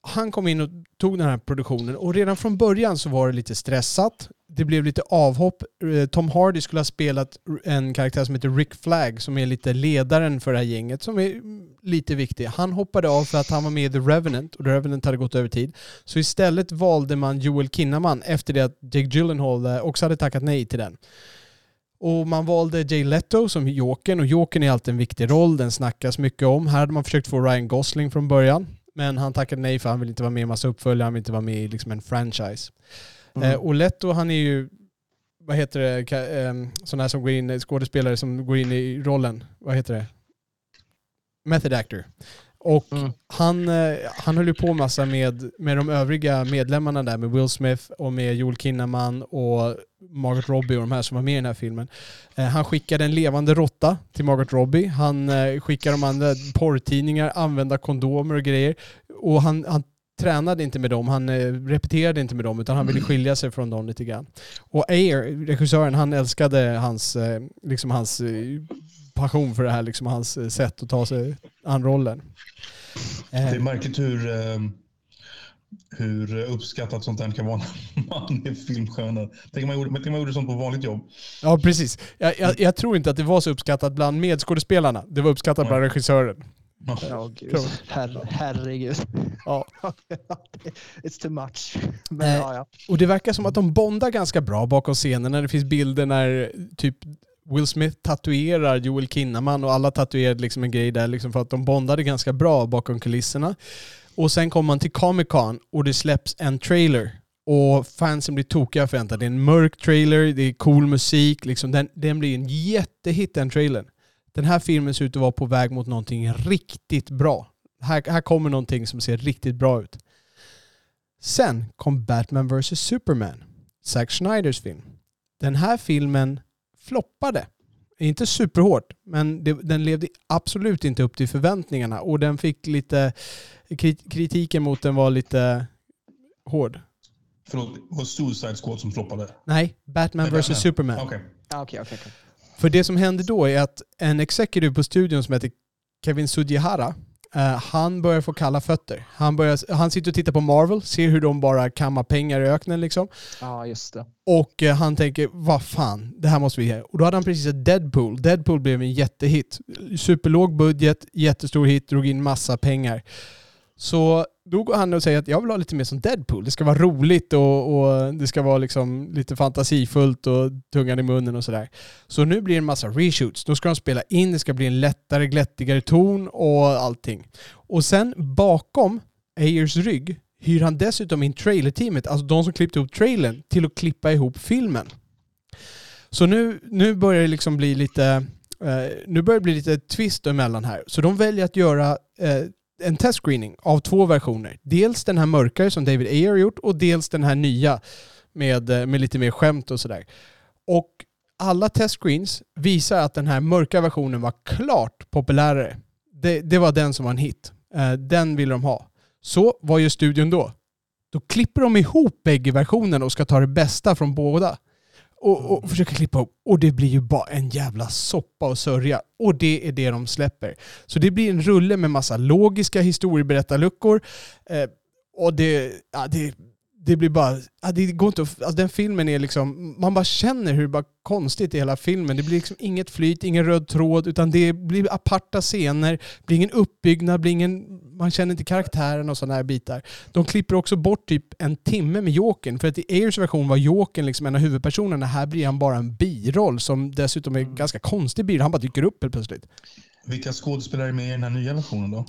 Han kom in och tog den här produktionen och redan från början så var det lite stressat. Det blev lite avhopp. Eh, Tom Hardy skulle ha spelat en karaktär som heter Rick Flag som är lite ledaren för det här gänget som är lite viktig. Han hoppade av för att han var med i The Revenant och The Revenant hade gått över tid. Så istället valde man Joel Kinnaman efter det att Jake Gyllenhaal eh, också hade tackat nej till den. Och man valde Jay Leto som Jokern och Jokern är alltid en viktig roll, den snackas mycket om. Här hade man försökt få Ryan Gosling från början. Men han tackade nej för han vill inte vara med i massa uppföljare, han vill inte vara med i liksom en franchise. Mm. Eh, och Leto han är ju, vad heter det, ehm, sådana här som går in, skådespelare som går in i rollen, vad heter det? Method actor. Och Mm. han, eh, han höll ju på massa med, med de övriga medlemmarna där, med Will Smith och med Joel Kinnaman och Margot Robbie och de här som var med i den här filmen. Eh, han skickade en levande råtta till Margot Robbie. Han eh, skickade de andra porrtidningar, använda kondomer och grejer. Och han, han tränade inte med dem, han repeterade inte med dem utan han ville skilja sig från dem lite grann. Och Ayer, regissören, han älskade hans, liksom hans passion för det här, liksom hans sätt att ta sig an rollen. Det är Eh, märkligt hur, eh, hur uppskattat sånt där kan vara när man är filmstjärna. Tänk om man gjorde, tänk om man gjorde sånt på vanligt jobb. ja, precis. Jag, jag, jag tror inte att det var så uppskattat bland medskådespelarna. Det var uppskattat bland regissören. Ja. Ja, gud. Her, herregud. Ja. It's too much. Men, Eh, ja, ja. Och det verkar som att de bondar ganska bra bakom scenen när det finns bilder när typ Will Smith tatuerar Joel Kinnaman och alla tatuerade liksom en grej där liksom för att de bondade ganska bra bakom kulisserna. Och sen kommer man till Comic Con och det släpps en trailer. Och fansen blir tokiga förväntar. Det är en mörk trailer, det är cool musik, liksom den, den blir en jättehit den trailern. Den här filmen ser ut att vara på väg mot någonting riktigt bra. Här, här kommer någonting som ser riktigt bra ut. Sen kom Batman vs Superman, Zack Schneiders film. Den här filmen floppade. Inte superhårt, men det, den levde absolut inte upp till förväntningarna och den fick lite... kri- Kritiken mot den var lite hård. Förlåt, det var Suicide Squad som floppade? Nej, Batman vs. Superman. Okej. Ja, Okej, okej. okej. För det som hände då är att en executive på studion som heter Kevin Sujihara, eh, han börjar få kalla fötter. Han, börjar, han sitter och tittar på Marvel, ser hur de bara kammar pengar i öknen liksom. Ja, just det. Och eh, han tänker, vad fan, det här måste vi göra. Och då hade han precis sett Deadpool. Deadpool blev en jättehit. Superlåg budget, jättestor hit, drog in massa pengar. Så då går han och säger att jag vill ha lite mer som Deadpool. Det ska vara roligt och, och det ska vara liksom lite fantasifullt och tungan i munnen och sådär. Så nu blir det en massa reshoots. Då ska de spela in, det ska bli en lättare, glättigare ton och allting. Och sen bakom Ayers rygg hyr han dessutom in trailerteamet, alltså de som klippte ihop trailern, till att klippa ihop filmen. Så nu, nu börjar det liksom bli lite eh, nu börjar det bli lite twist emellan här. Så de väljer att göra eh, en testscreening av två versioner. Dels den här mörkare som David Ayer har gjort och dels den här nya med, eh, med lite mer skämt och sådär. Och alla testscreens visar att den här mörka versionen var klart populärare. Det, det var den som var en hit. Eh, den ville de ha. Så vad gör studion då? Då klipper de ihop bägge versionerna och ska ta det bästa från båda. Och, och försöka klippa ihop. Och det blir ju bara en jävla soppa och sörja. Och det är det de släpper. Så det blir en rulle med massa logiska historieberättarluckor. Eh, och det, ja, det, det blir bara, det går inte att, alltså den filmen är liksom, man bara känner hur bara konstigt i hela filmen. Det blir liksom inget flyt, ingen röd tråd, utan det blir aparta scener, blir ingen uppbyggnad, blir ingen, man känner inte karaktären och sådana här bitar. De klipper också bort typ en timme med Jokern, för att i Ayers version var Jokern liksom en av huvudpersonerna. Här blir han bara en biroll som dessutom är en ganska konstig biroll. Han bara dyker upp helt plötsligt. Vilka skådespelare är med i den här nya versionen då?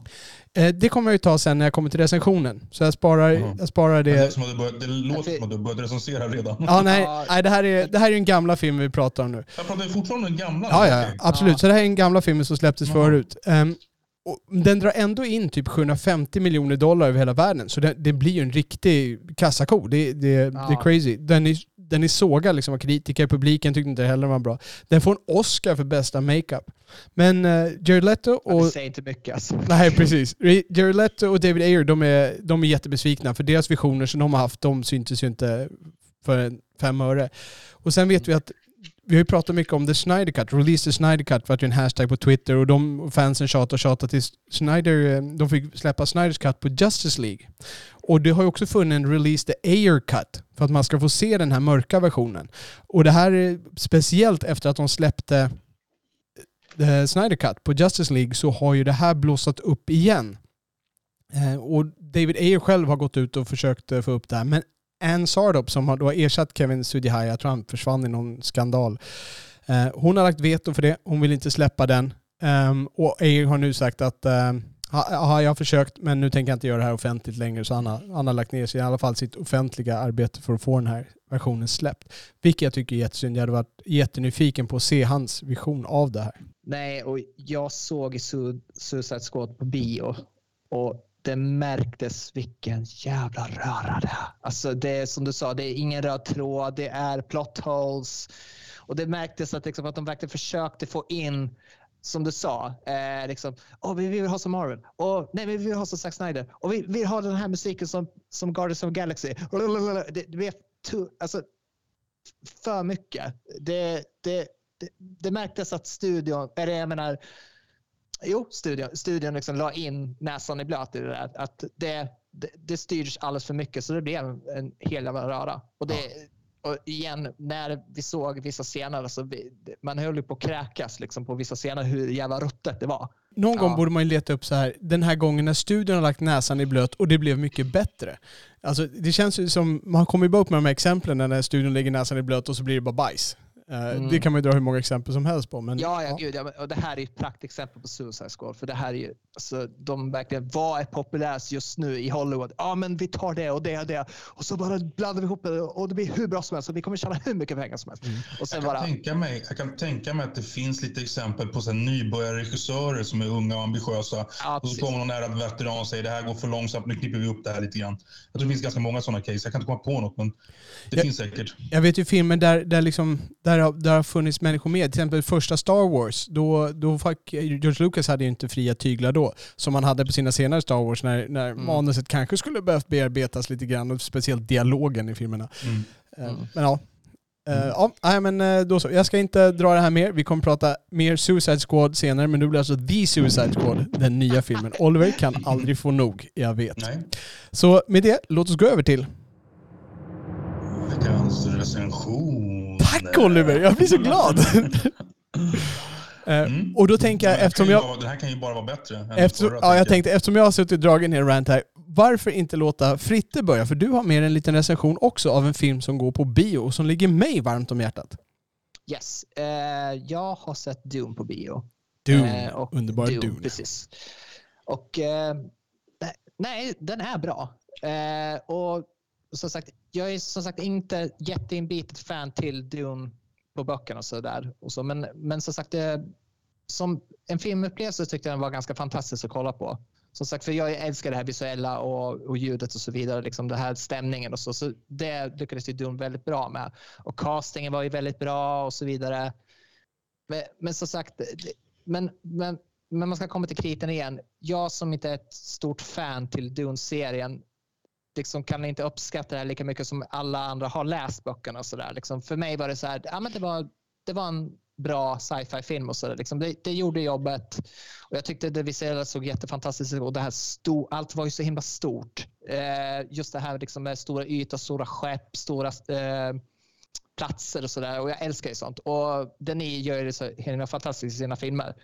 Eh, det kommer jag ju ta sen när jag kommer till recensionen. Så jag sparar, Jaha. jag sparar Det, det. som att du började, det låter som att du började recensera redan. Ja, nej, nej det, här är, det här är en gamla film vi pratar om nu. Jag pratar ju fortfarande om den gamla. Ja, ja, absolut. Ja. Så det här är en gamla film som släpptes Jaha. förut. Och den drar ändå in typ 750 miljoner dollar över hela världen. Så det, det blir ju en riktig kassako. Det, det, det är Ja. crazy. Den är, den är sågad liksom av kritiker, publiken tyckte inte heller den var bra. Den får en Oscar för bästa makeup. Men uh, Jared Leto Ja, och... det säger inte mycket alltså. Nej, precis. Jared Leto och David Ayer, de är, de är jättebesvikna för deras visioner som de har haft, de syntes ju inte för en fem öre. Och sen vet vi att vi har ju pratat mycket om The Snyder Cut, Release the Snyder Cut var ju en hashtag på Twitter och de fansen tjatade och tjatade tills Snyder, eh, de fick släppa Snyders Cut på Justice League. Och det har ju också funnits en Release the Ayer Cut för att man ska få se den här mörka versionen. Och det här är speciellt efter att de släppte eh, The Snyder Cut på Justice League så har ju det här blossat upp igen. Eh, och David Ayer själv har gått ut och försökt få upp det här. Men Ann Sardop som har då ersatt Kevin Sudihaya, jag tror han försvann i någon skandal. Eh, hon har lagt veto för det, hon vill inte släppa den. Ehm, och Ayer har nu sagt att eh, ja, jag har försökt men nu tänker jag inte göra det här offentligt längre så han har, han har lagt ner sig i alla fall sitt offentliga arbete för att få den här versionen släppt. Vilket jag tycker är jättesynd. Jag hade varit jättenyfiken på att se hans vision av det här. Nej, och jag såg Su- Suicide Squad på bio och det märktes vilken jävla röra det är. Alltså det är som du sa, det är ingen röd tråd, det är plot holes. Och det märktes att, liksom, att de verkligen försökte få in, som du sa, eh, liksom, oh, vi vill ha som Marvel. Oh, nej, vi vill ha som Zack Snyder. Och vi vill ha den här musiken som, som Guardians of the Galaxy. Det, det blev tu- alltså, för mycket. Det, det, det, det märktes att studion, eller jag menar, jo, studion, studion liksom la in näsan i blöt i det där. Att det, det, det styrdes alldeles för mycket så det blev en, en hel jävla röra. Och, det, och igen, när vi såg vissa scener, så vi, man höll ju på att kräkas liksom, på vissa scener hur jävla ruttet det var. Någon Ja. gång borde man ju leta upp så här, den här gången när studion har lagt näsan i blöt och det blev mycket bättre. Alltså det känns ju som, man kommer ju bara upp med de här exemplen när studion lägger näsan i blöt och så blir det bara bajs. Eh, Mm. Det kan man ju dra hur många exempel som helst på. Men, Ja, ja, gud. Ja, och det här är ett praktexempel på Suicide Squad. För det här är ju, alltså, de verkligen, vad är populärt just nu i Hollywood? Ja, men vi tar det och det och det. Och så bara blandar vi ihop det och det blir hur bra som helst. Och vi kommer tjäna hur mycket pengar som helst. Och sen Jag kan, bara, tänka mig, jag kan tänka mig att det finns lite exempel på så här nybörjarregissörer som är unga och ambitiösa. ja, Och så precis. kommer någon ärad veteran och säger det här går för långsamt, nu klipper vi upp det här lite grann. Jag tror det finns ganska många sådana case. Jag kan inte komma på något, men det Ja. finns säkert. Jag vet ju filmer där, där, liksom, där, har, där har funnits människor med. Till exempel första Star Wars. Då, då fick, George Lucas hade ju inte fria tyglar då. Som han hade på sina senare Star Wars när, när Mm. manuset kanske skulle behövt bearbetas lite grann. Och speciellt dialogen i filmerna. Mm. Eh, Mm. Men ja. Eh, Mm. ja, men eh, då så. Jag ska inte dra det här mer. Vi kommer prata mer Suicide Squad senare, men nu blir alltså The Suicide Squad den nya filmen. Oliver kan aldrig få nog, jag vet. Nej. Så med det, låt oss gå över till... Veckans recension. Tack Oliver, jag blir så glad! Eh, Mm. Och då tänker jag, eftersom kan ju jag... bara- Den här kan ju bara vara bättre. Eftersom, förra, ja, jag tänker tänkte, eftersom jag har suttit och dragit ner rant här, varför inte låta Fritte börja? För du har med en liten recension också av en film som går på bio och som ligger mig varmt om hjärtat. Yes. Eh, jag har sett Doom på bio. Doom, Eh, och underbara Doom, Doom. Precis. Och eh, Nej, den är bra. Eh, och som sagt, jag är som sagt inte jätteinbitet fan till Dune på böckerna och så där. Och så, men, men som sagt, det, som en filmupplevelse tyckte jag den var ganska fantastisk att kolla på. Som sagt, för jag älskar det här visuella och, och ljudet och så vidare. Liksom den här stämningen och så. Så det lyckades ju Dune väldigt bra med. Och castingen var ju väldigt bra och så vidare. Men, men som sagt, men, men, men man ska komma till kriten igen. Jag som inte är ett stort fan till Dune-serien liksom kan inte uppskatta det här lika mycket som alla andra har läst böckerna. Och så där. Liksom för mig var det så här, ja, men det, var, det var en bra sci-fi film. och så där. Liksom det, det, gjorde jobbet. Och jag tyckte det visuella såg jättefantastiskt ut. Och det här stor, allt var ju så himla stort. Eh, just det här liksom med stora ytor, stora skepp, stora eh, platser och sådär. Och jag älskar ju sånt. Och Denis gör det så himla fantastiskt i sina filmer.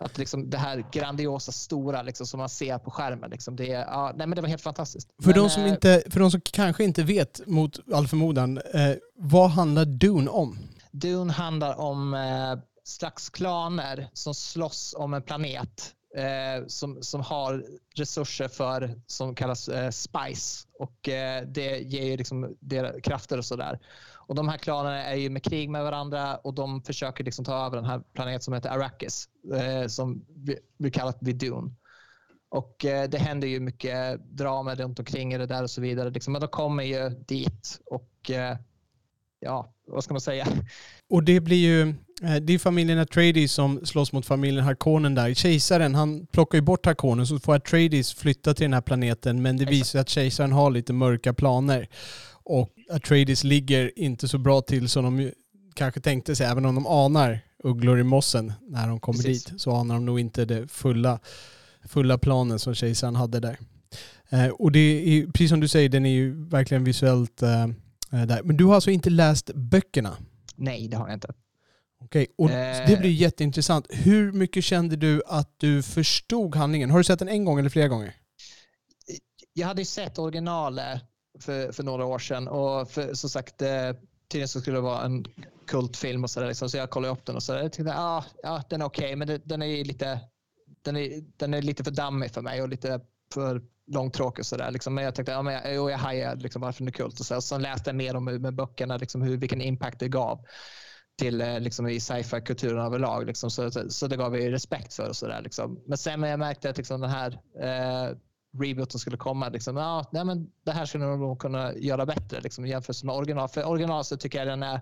Att liksom det här grandiosa, stora liksom, som man ser på skärmen. Liksom, det, ja, nej, men det var helt fantastiskt. För, men, de som eh, inte, för de som kanske inte vet, mot all förmodan, eh, vad handlar Dune om? Dune handlar om eh, slags klaner som slåss om en planet eh, som, som har resurser för som kallas eh, spice och eh, det ger ju liksom krafter och sådär. Och de här klanerna är ju med krig med varandra och de försöker liksom ta över den här planeten som heter Arrakis eh, som vi, vi kallar Vidun. Och eh, det händer ju mycket drama runt omkring det där och så vidare. Liksom, men de kommer ju dit och eh, ja, vad ska man säga? Och det blir ju, eh, det är familjen Atreides som slåss mot familjen Harkonnen där. Kejsaren, han plockar ju bort Harkonnen så får Atreides flytta till den här planeten men det visar sig att kejsaren har lite mörka planer. Och Atreides ligger inte så bra till som de kanske tänkte sig, även om de anar ugglor i mossen när de kommer Precis. dit så anar de nog inte det fulla, fulla planen som kejsaren hade där. Eh, och det är, precis som du säger, den är ju verkligen visuellt Eh, där. Men du har alltså inte läst böckerna? Nej, det har jag inte. Okej, och eh. det blir jätteintressant. Hur mycket kände du att du förstod handlingen? Har du sett den en gång eller flera gånger? Jag hade ju sett originalet för, för några år sedan och för, som sagt eh, tydligen så skulle det vara en kultfilm och sådär. Liksom, så jag kollade upp den och så Jag tänkte ah, ja, den är okej, okay, men det, den är lite den är, den är lite för dammig för mig och lite för långtråkig och sådär. Liksom. Men jag tänkte, ja, men jag, jo, jag hajar liksom varför den är kult. Och så, så läste jag mer om med böckerna, liksom, hur, vilken impact det gav till eh, liksom, i sci-fi-kulturen överlag. Liksom. Så, så, så, det gav vi respekt för. och så där, liksom. Men sen när jag märkte att liksom, den här eh, rebooten skulle komma, liksom, ja, nej, men det här skulle de nog kunna göra bättre liksom, jämfört med original. För original så tycker jag den är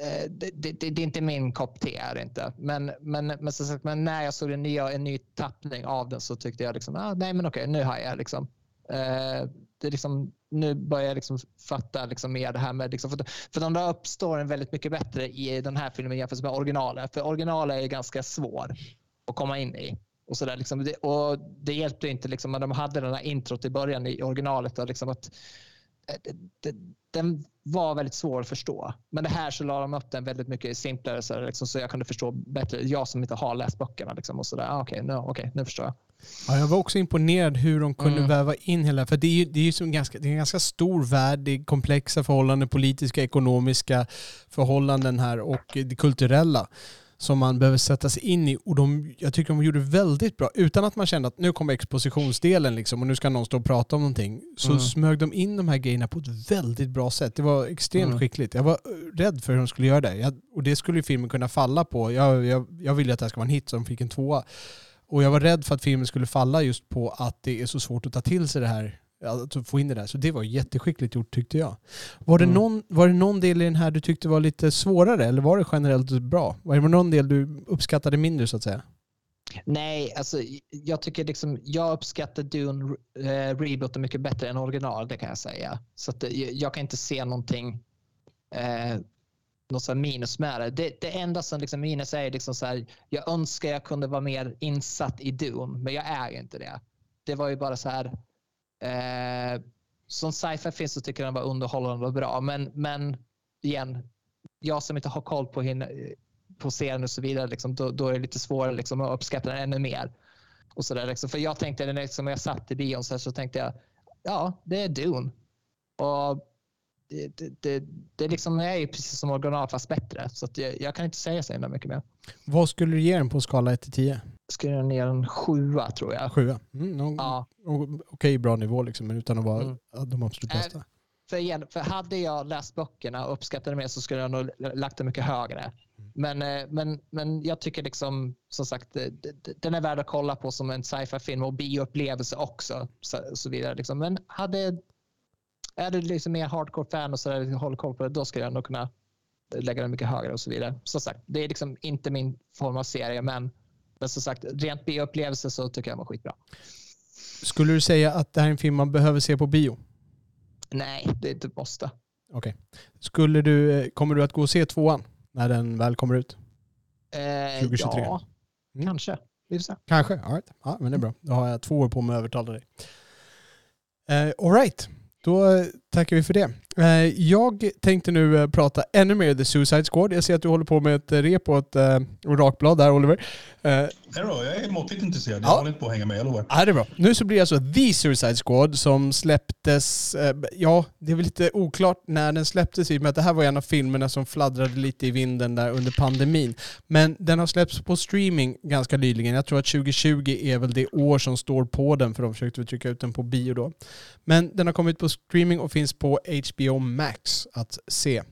Eh, det, det, det, är inte min kopp te. Är det inte. Men, men, men, så men när jag såg en ny, en ny tappning av den så tyckte jag liksom, ah, nej men okej, nu har jag liksom. Eh, det liksom, nu börjar jag liksom fatta liksom mer det här med... Liksom, för, för de uppstår en väldigt mycket bättre i den här filmen jämfört med originalet. För originalet är ganska svår att komma in i. Och, så där, liksom, det, och det hjälpte inte liksom, när de hade den här introt i början i originalet. Då, liksom, att, eh, den var väldigt svår att förstå. Men det här så la de upp den väldigt mycket simplare så, liksom, så jag kunde förstå bättre. Jag som inte har läst böckerna. Liksom, och så där. Ah, Okej, okay, nu, okay, nu förstår jag. Ja, jag var också imponerad hur de kunde mm. väva in hela... För det är ju, det är ju som ganska, det är en ganska stor värld. Det är komplexa förhållanden, politiska, ekonomiska förhållanden här och det kulturella som man behöver sätta sig in i. Och de, jag tycker de gjorde väldigt bra. Utan att man kände att nu kommer expositionsdelen liksom, och nu ska någon stå och prata om någonting. Så mm. smög de in de här grejerna på ett väldigt bra sätt. Det var extremt mm. skickligt. Jag var eh, rädd för hur de skulle göra det. Jag, och det skulle ju filmen kunna falla på. Jag, jag, jag ville att det här ska vara en hit så de fick en tvåa. Och jag var rädd för att filmen skulle falla just på att det är så svårt att ta till sig det här att få in det där. Så det var jätteskickligt gjort tyckte jag. Var det, mm. någon, var det någon del i den här du tyckte var lite svårare eller var det generellt bra? Var det någon del du uppskattade mindre så att säga? Nej, alltså jag tycker liksom, jag uppskattar Dune eh, rebooten mycket bättre än original, det kan jag säga. Så att, eh, jag kan inte se någonting, eh, något minus med det. det. Det enda som liksom minus är liksom så här, jag önskar jag kunde vara mer insatt i Dune, men jag är inte det. Det var ju bara så här, Eh, som sci-fi finns så tycker jag den var underhållande och bra. Men, men igen, jag som inte har koll på, hin, på serien och så vidare, liksom, då, då, är det lite svårare liksom, att uppskatta den ännu mer. Och så där, liksom. För jag tänkte, när liksom, jag satt i bion så, här, så tänkte jag, ja, det är Dune. Och det, det, det, det liksom är ju precis som original fast bättre. Så jag, jag, kan inte säga så himla mycket mer. Vad skulle du ge den på skala 1 till 10? Skrev ner en sjua tror jag. Sjua. Mm, någon, Ja. Okej, bra nivå liksom, men utan att vara Mm. de absolut Äh, bästa. För, igen, för hade jag läst böckerna och uppskattat det mer så skulle jag nog lagt det mycket högre. Men, eh, men, men jag tycker liksom, som sagt, eh, den är värd att kolla på som en sci-fi-film och bioupplevelse också. Så, så vidare, liksom. Men hade, är du liksom mer hardcore-fan och så där, håller koll på det, då skulle jag nog kunna lägga den mycket högre och så vidare. Som sagt, det är liksom inte min form av serie, men, men som sagt, rent bioupplevelse så tycker jag den var skitbra. Skulle du säga att det här är en film man behöver se på bio? Nej, det är inte måste. Okej. Skulle du, eh, kommer du att gå och se tvåan när den väl kommer ut? Eh, 2023. Ja, Mm. kanske. Vi får se. Kanske. All right. Ja, men det är bra. Då har jag två år på mig att övertala dig. Eh, all right. Då eh, tackar vi för det. Eh, jag tänkte nu eh, prata ännu mer The Suicide Squad. Jag ser att du håller på med ett eh, rep och ett rakblad där Oliver. Nej då, jag är måttligt intresserad. Ja. Jag håller inte på att hänga med, jag lovar. Ja, det är bra. Nu så blir det alltså The Suicide Squad som släpptes, ja, det är väl lite oklart när den släpptes i och med att det här var en av filmerna som fladdrade lite i vinden där under pandemin. Men den har släppts på streaming ganska nyligen. Jag tror att 2020 är väl det år som står på den för de försökte trycka ut den på bio då. Men den har kommit på streaming och finns på HBO Max att se.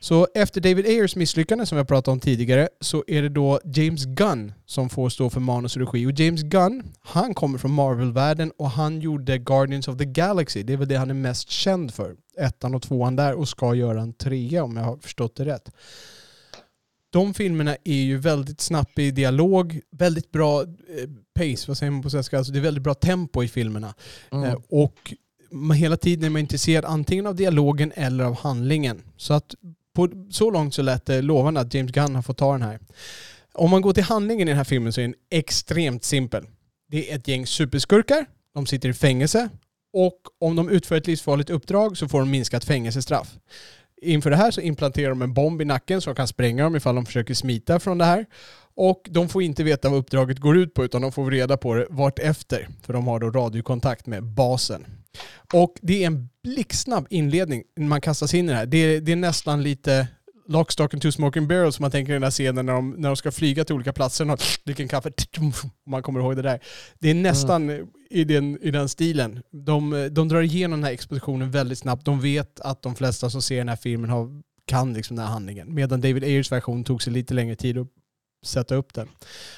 Så efter David Ayers misslyckande som jag pratade om tidigare så är det då James Gunn som får stå för manus och regi. Och James Gunn, han kommer från Marvel-världen och han gjorde Guardians of the Galaxy. Det är väl det han är mest känd för. Ettan och tvåan där och ska göra en trea om jag har förstått det rätt. De filmerna är ju väldigt snabba i dialog, väldigt bra eh, pace, vad säger man på svenska? Alltså det är väldigt bra tempo i filmerna. Mm. Eh, Och man hela tiden är man intresserad antingen av dialogen eller av handlingen. Så att på, så långt så lät det lovande att James Gunn har fått ta den här. Om man går till handlingen i den här filmen så är den extremt simpel. Det är ett gäng superskurkar, de sitter i fängelse och om de utför ett livsfarligt uppdrag så får de minskat fängelsestraff. Inför det här så implanterar de en bomb i nacken som kan spränga dem ifall de försöker smita från det här. Och de får inte veta vad uppdraget går ut på utan de får reda på det vart efter. För de har då radiokontakt med basen. Och det är en blixtsnabb inledning när man kastas in i det här. Det är, det är nästan lite Lock, Stock and Two Smoking Barrels som man tänker i den här scenen när de, när de ska flyga till olika platser och dricker en kaffe. Om man kommer ihåg det där. Det är nästan i, den, i den stilen. De, de drar igenom den här expositionen väldigt snabbt. De vet att de flesta som ser den här filmen har, kan liksom den här handlingen. Medan David Ayers version tog sig lite längre tid att sätta upp den.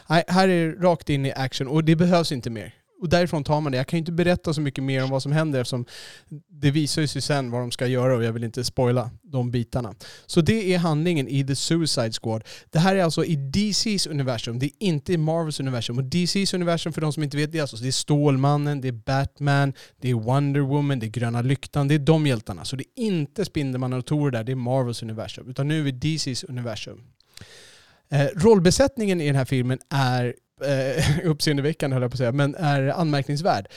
Nej, här är det rakt in i action och det behövs inte mer. Och därifrån tar man det. Jag kan ju inte berätta så mycket mer om vad som händer eftersom det visar ju sig sen vad de ska göra och jag vill inte spoila de bitarna. Så det är handlingen i The Suicide Squad. Det här är alltså i DC's universum, det är inte i Marvels universum. Och DC's universum, för de som inte vet, det är, alltså, det är Stålmannen, det är Batman, det är Wonder Woman, det är Gröna Lyktan, det är de hjältarna. Så det är inte Spindelmannen och Thor där, det är Marvels universum. Utan nu är vi DC's universum. Eh, rollbesättningen i den här filmen är eh, uppseendeväckande höll jag på att säga, men är anmärkningsvärd.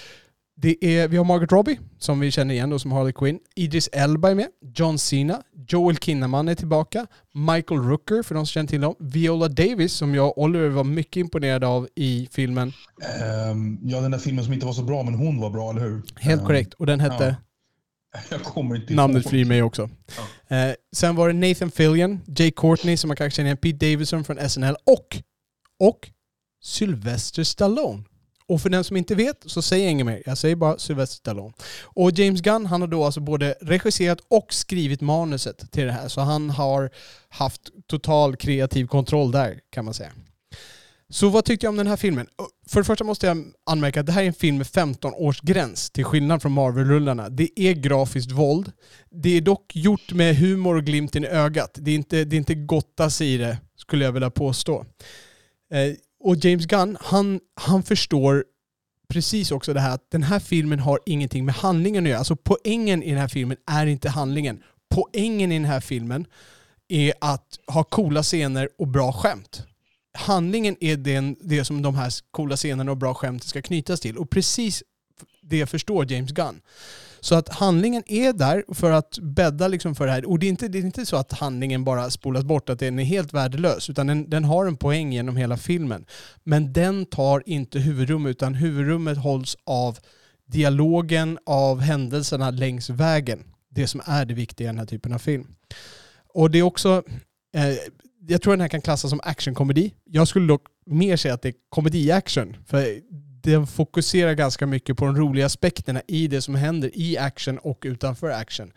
Det är, vi har Margaret Robbie, som vi känner igen då, som Harley Quinn. Idris Elba är med. John Cena. Joel Kinnaman är tillbaka. Michael Rooker, för de som känner till dem. Viola Davis, som jag och Oliver var mycket imponerade av i filmen. Ehm, ja, den där filmen som inte var så bra, men hon var bra, eller hur? Helt Ehm, korrekt. Och den hette... Jag kommer inte Namnet flyr mig också. Eh, sen var det Nathan Fillion, Jay Courtney som man kanske känner igen, Pete Davidson från SNL och, och Sylvester Stallone. Och för den som inte vet så säger jag inget mer. Jag säger bara Sylvester Stallone. Och James Gunn han har då alltså både regisserat och skrivit manuset till det här. Så han har haft total kreativ kontroll där kan man säga. Så vad tyckte jag om den här filmen? För det första måste jag anmärka att det här är en film med 15 års gräns till skillnad från Marvel-rullarna. Det är grafiskt våld. Det är dock gjort med humor och glimten i ögat. Det är inte, det är inte gottas i det, skulle jag vilja påstå. Eh, och James Gunn, han, han förstår precis också det här att den här filmen har ingenting med handlingen att göra. Alltså poängen i den här filmen är inte handlingen. Poängen i den här filmen är att ha coola scener och bra skämt. Handlingen är den, det som de här coola scenerna och bra skämten ska knytas till. Och precis det förstår James Gunn. Så att handlingen är där för att bädda liksom för det här. Och det är, inte, det är inte så att handlingen bara spolas bort, att den är helt värdelös. Utan den, den har en poäng genom hela filmen. Men den tar inte huvudrummet, utan huvudrummet hålls av dialogen, av händelserna längs vägen. Det som är det viktiga i den här typen av film. Och det är också... Eh, jag tror den här kan klassas som actionkomedi. Jag skulle dock mer säga att det är komedi-action. För den fokuserar ganska mycket på de roliga aspekterna i det som händer i action och utanför action.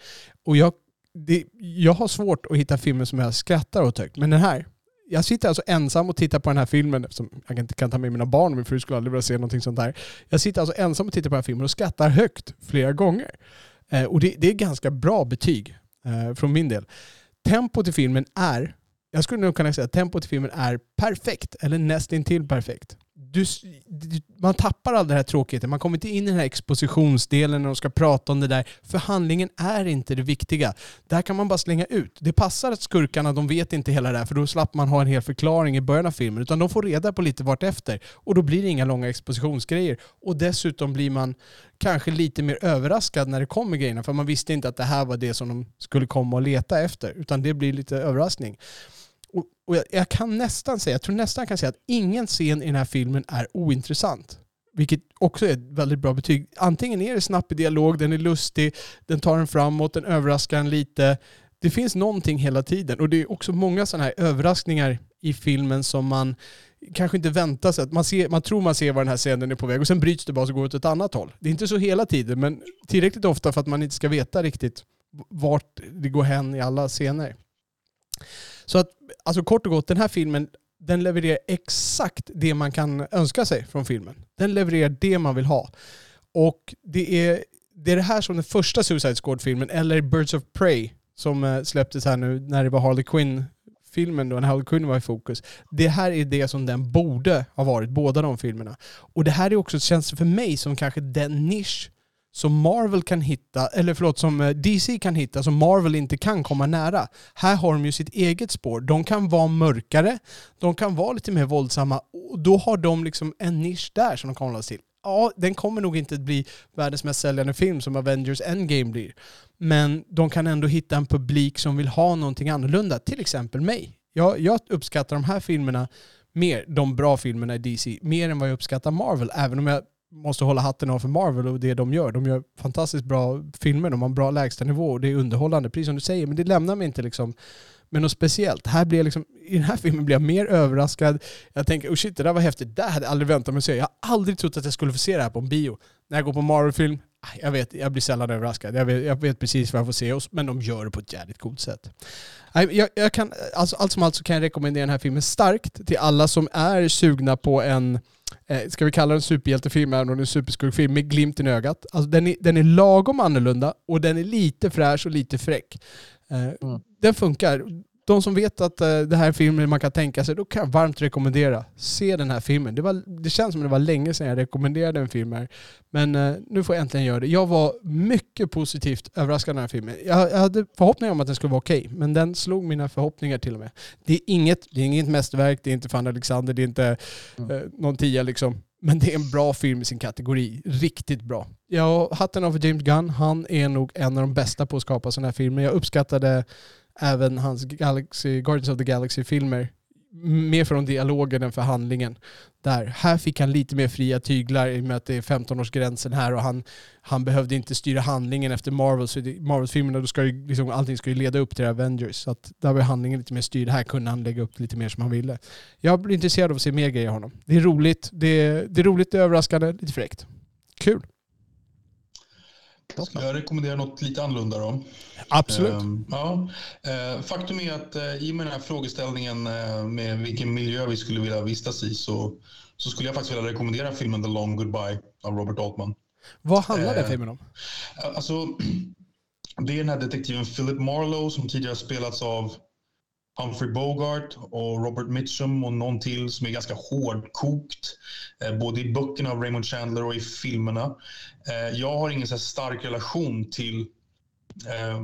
Och jag, det, jag har svårt att hitta filmer som jag skrattar åt högt. Men den här, jag sitter alltså ensam och tittar på den här filmen, eftersom jag inte kan ta med mina barn, min fru skulle aldrig vilja se någonting sånt här. Jag sitter alltså ensam och tittar på den här filmen och skrattar högt flera gånger. Eh, och det, det, är ganska bra betyg eh, från min del. Tempot i filmen är, jag skulle nog kunna säga att tempot i filmen är perfekt, eller nästintill perfekt du, man tappar all den här tråkigheten. Man kommer inte in i den här expositionsdelen när de ska prata om det där. För handlingen är inte det viktiga. Där kan man bara slänga ut. Det passar att skurkarna, de vet inte hela det här för då slapp man ha en hel förklaring i början av filmen. Utan de får reda på lite vart efter Och då blir det inga långa expositionsgrejer. Och dessutom blir man kanske lite mer överraskad när det kommer grejerna. För man visste inte att det här var det som de skulle komma och leta efter. Utan det blir lite överraskning. Och, och jag, jag, kan nästan säga, jag tror nästan jag kan säga att ingen scen i den här filmen är ointressant. Vilket också är ett väldigt bra betyg. Antingen är det snabb dialog, den är lustig, den tar en framåt, den överraskar en lite. Det finns någonting hela tiden och det är också många sådana här överraskningar i filmen som man kanske inte väntar sig. Man, ser, man tror man ser var den här scenen är på väg och sen bryts det bara och går åt ett annat håll. Det är inte så hela tiden men tillräckligt ofta för att man inte ska veta riktigt vart det går hän i alla scener. Så att, alltså kort och gott, den här filmen den levererar exakt det man kan önska sig från filmen. Den levererar det man vill ha. Och det är det, är det här som den första Suicide Squad-filmen, eller Birds of Prey, som eh, släpptes här nu när det var Harley Quinn filmen då, när Harley Quinn var i fokus. Det här är det som den borde ha varit, båda de filmerna. Och det här är också, känns för mig som kanske den nisch som Marvel kan hitta, eller förlåt, som eh, DC kan hitta, som Marvel inte kan komma nära. Här har de ju sitt eget spår. De kan vara mörkare, de kan vara lite mer våldsamma, och då har de liksom en nisch där som de kan hålla sig till. Ja, den kommer nog inte att bli världens mest säljande film som Avengers Endgame blir. Men de kan ändå hitta en publik som vill ha någonting annorlunda, till exempel mig. Jag, jag uppskattar de här filmerna mer, de bra filmerna i DC, mer än vad jag uppskattar Marvel, även om jag måste hålla hatten av för Marvel och det de gör. De gör fantastiskt bra filmer, de har en bra lägstanivå och det är underhållande, precis som du säger. Men det lämnar mig inte liksom med något speciellt. Här blir jag liksom, I den här filmen blir jag mer överraskad. Jag tänker, oh shit, det där var häftigt. Det hade jag aldrig väntat mig att se. Jag har aldrig trott att jag skulle få se det här på en bio. När jag går på Marvel-film, ah, jag vet, jag blir sällan överraskad. Jag vet, jag vet precis vad jag får se, men de gör det på ett jävligt coolt sätt. Jag, jag kan, alltså, allt som allt så kan jag rekommendera den här filmen starkt till alla som är sugna på en eh, ska vi kalla den superhjältefilm, även om det är en superskurkfilm, med glimten i ögat. Alltså den är, den är lagom annorlunda och den är lite fräsch och lite fräck. Eh, mm. Den funkar de som vet att uh, det här är filmen man kan tänka sig, då kan jag varmt rekommendera. Se den här filmen. Det, var, det känns som det var länge sedan jag rekommenderade en film här. Men uh, nu får jag äntligen göra det. Jag var mycket positivt överraskad av den här filmen. Jag, jag hade förhoppningar om att den skulle vara okej, okay, men den slog mina förhoppningar till och med. Det är inget, det är inget mästerverk, det är inte Fan Alexander, det är inte uh, någon tia liksom. Men det är en bra film i sin kategori. Riktigt bra. Jag har hatten av för James Gunn. Han är nog en av de bästa på att skapa sådana här filmer. Jag uppskattade även hans Galaxy, Guardians of the Galaxy-filmer mer från dialogen än för handlingen. Där. Här fick han lite mer fria tyglar i och med att det är 15-årsgränsen här och han, han behövde inte styra handlingen efter Marvel. Så Marvel-filmerna, då ska ju, liksom, allting ska ju leda upp till Avengers. Så att där var handlingen lite mer styrd. Här kunde han lägga upp lite mer som han ville. Jag blir intresserad av att se mer grejer av honom. Det är roligt, det är, det är roligt, det är överraskande, lite fräckt. Kul! Ska jag rekommendera något lite annorlunda då? Absolut. Um, ja. Uh, faktum är att uh, i och med den här frågeställningen uh, med vilken miljö vi skulle vilja vistas i så, så skulle jag faktiskt vilja rekommendera filmen The Long Goodbye av Robert Altman. Vad handlar den filmen om? Alltså, det är den här detektiven Philip Marlowe som tidigare spelats av Humphrey Bogart och Robert Mitchum och någon till som är ganska hårdkokt. Eh, både i böckerna av Raymond Chandler och i filmerna. Eh, jag har ingen så stark relation till... Eh,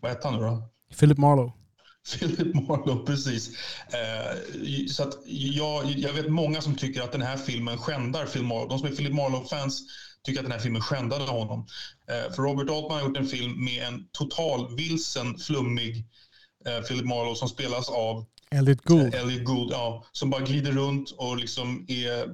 vad heter han nu då? Philip Marlowe. Philip Marlowe, precis. Så att jag, jag vet många som tycker att den här filmen skändar Philip Marlowe. De som är Philip Marlowe-fans tycker att den här filmen skändade honom. För Robert Altman har gjort en film med en total vilsen, flummig Philip Marlowe som spelas av Elliot Gould. Elliot Gould, ja, som bara glider runt och liksom är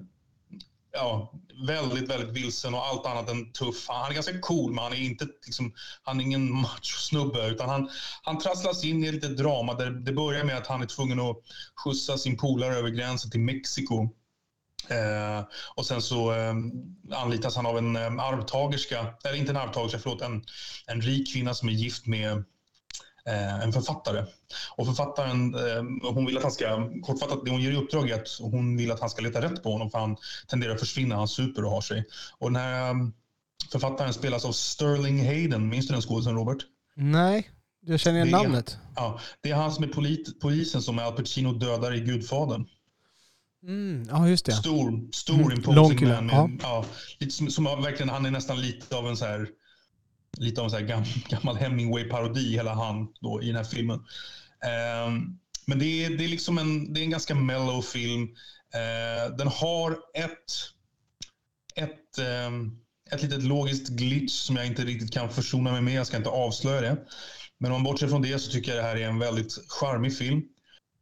ja, väldigt, väldigt vilsen och allt annat än tuff. Han är ganska cool, men han är inte liksom, han är ingen macho-snubbe. Utan han, han trasslas in i lite drama. Där det börjar med att han är tvungen att skjutsa sin polare över gränsen till Mexiko. Eh, och sen så eh, anlitas han av en eh, arvtagerska, eller inte en arvtagerska, förlåt, en, en rik kvinna som är gift med eh, en författare. Och författaren, eh, hon vill att han ska, kortfattat, det hon ger i uppdrag är att hon vill att han ska leta rätt på honom för han tenderar att försvinna, han super och har sig. Och den här eh, författaren spelas av Sterling Hayden, minns du den skådisen Robert? Nej, jag känner igen är- namnet. Ja, det är han som är polit, polisen som Al Pacino dödar i Gudfadern. Mm, ja, just det. Stor, stor Mm, imposing man. Med, ja. ja. lite som, som verkligen, han är nästan lite av en så här, lite av en så här gam, gammal Hemingway-parodi hela han då, i den här filmen. Ehm, men det är, det är liksom en, det är en ganska mellow film. Eh, den har ett, ett, ehm, ett litet logiskt glitch som jag inte riktigt kan försona mig med. Jag ska inte avslöja det. Men om man bortser från det så tycker jag det här är en väldigt charmig film.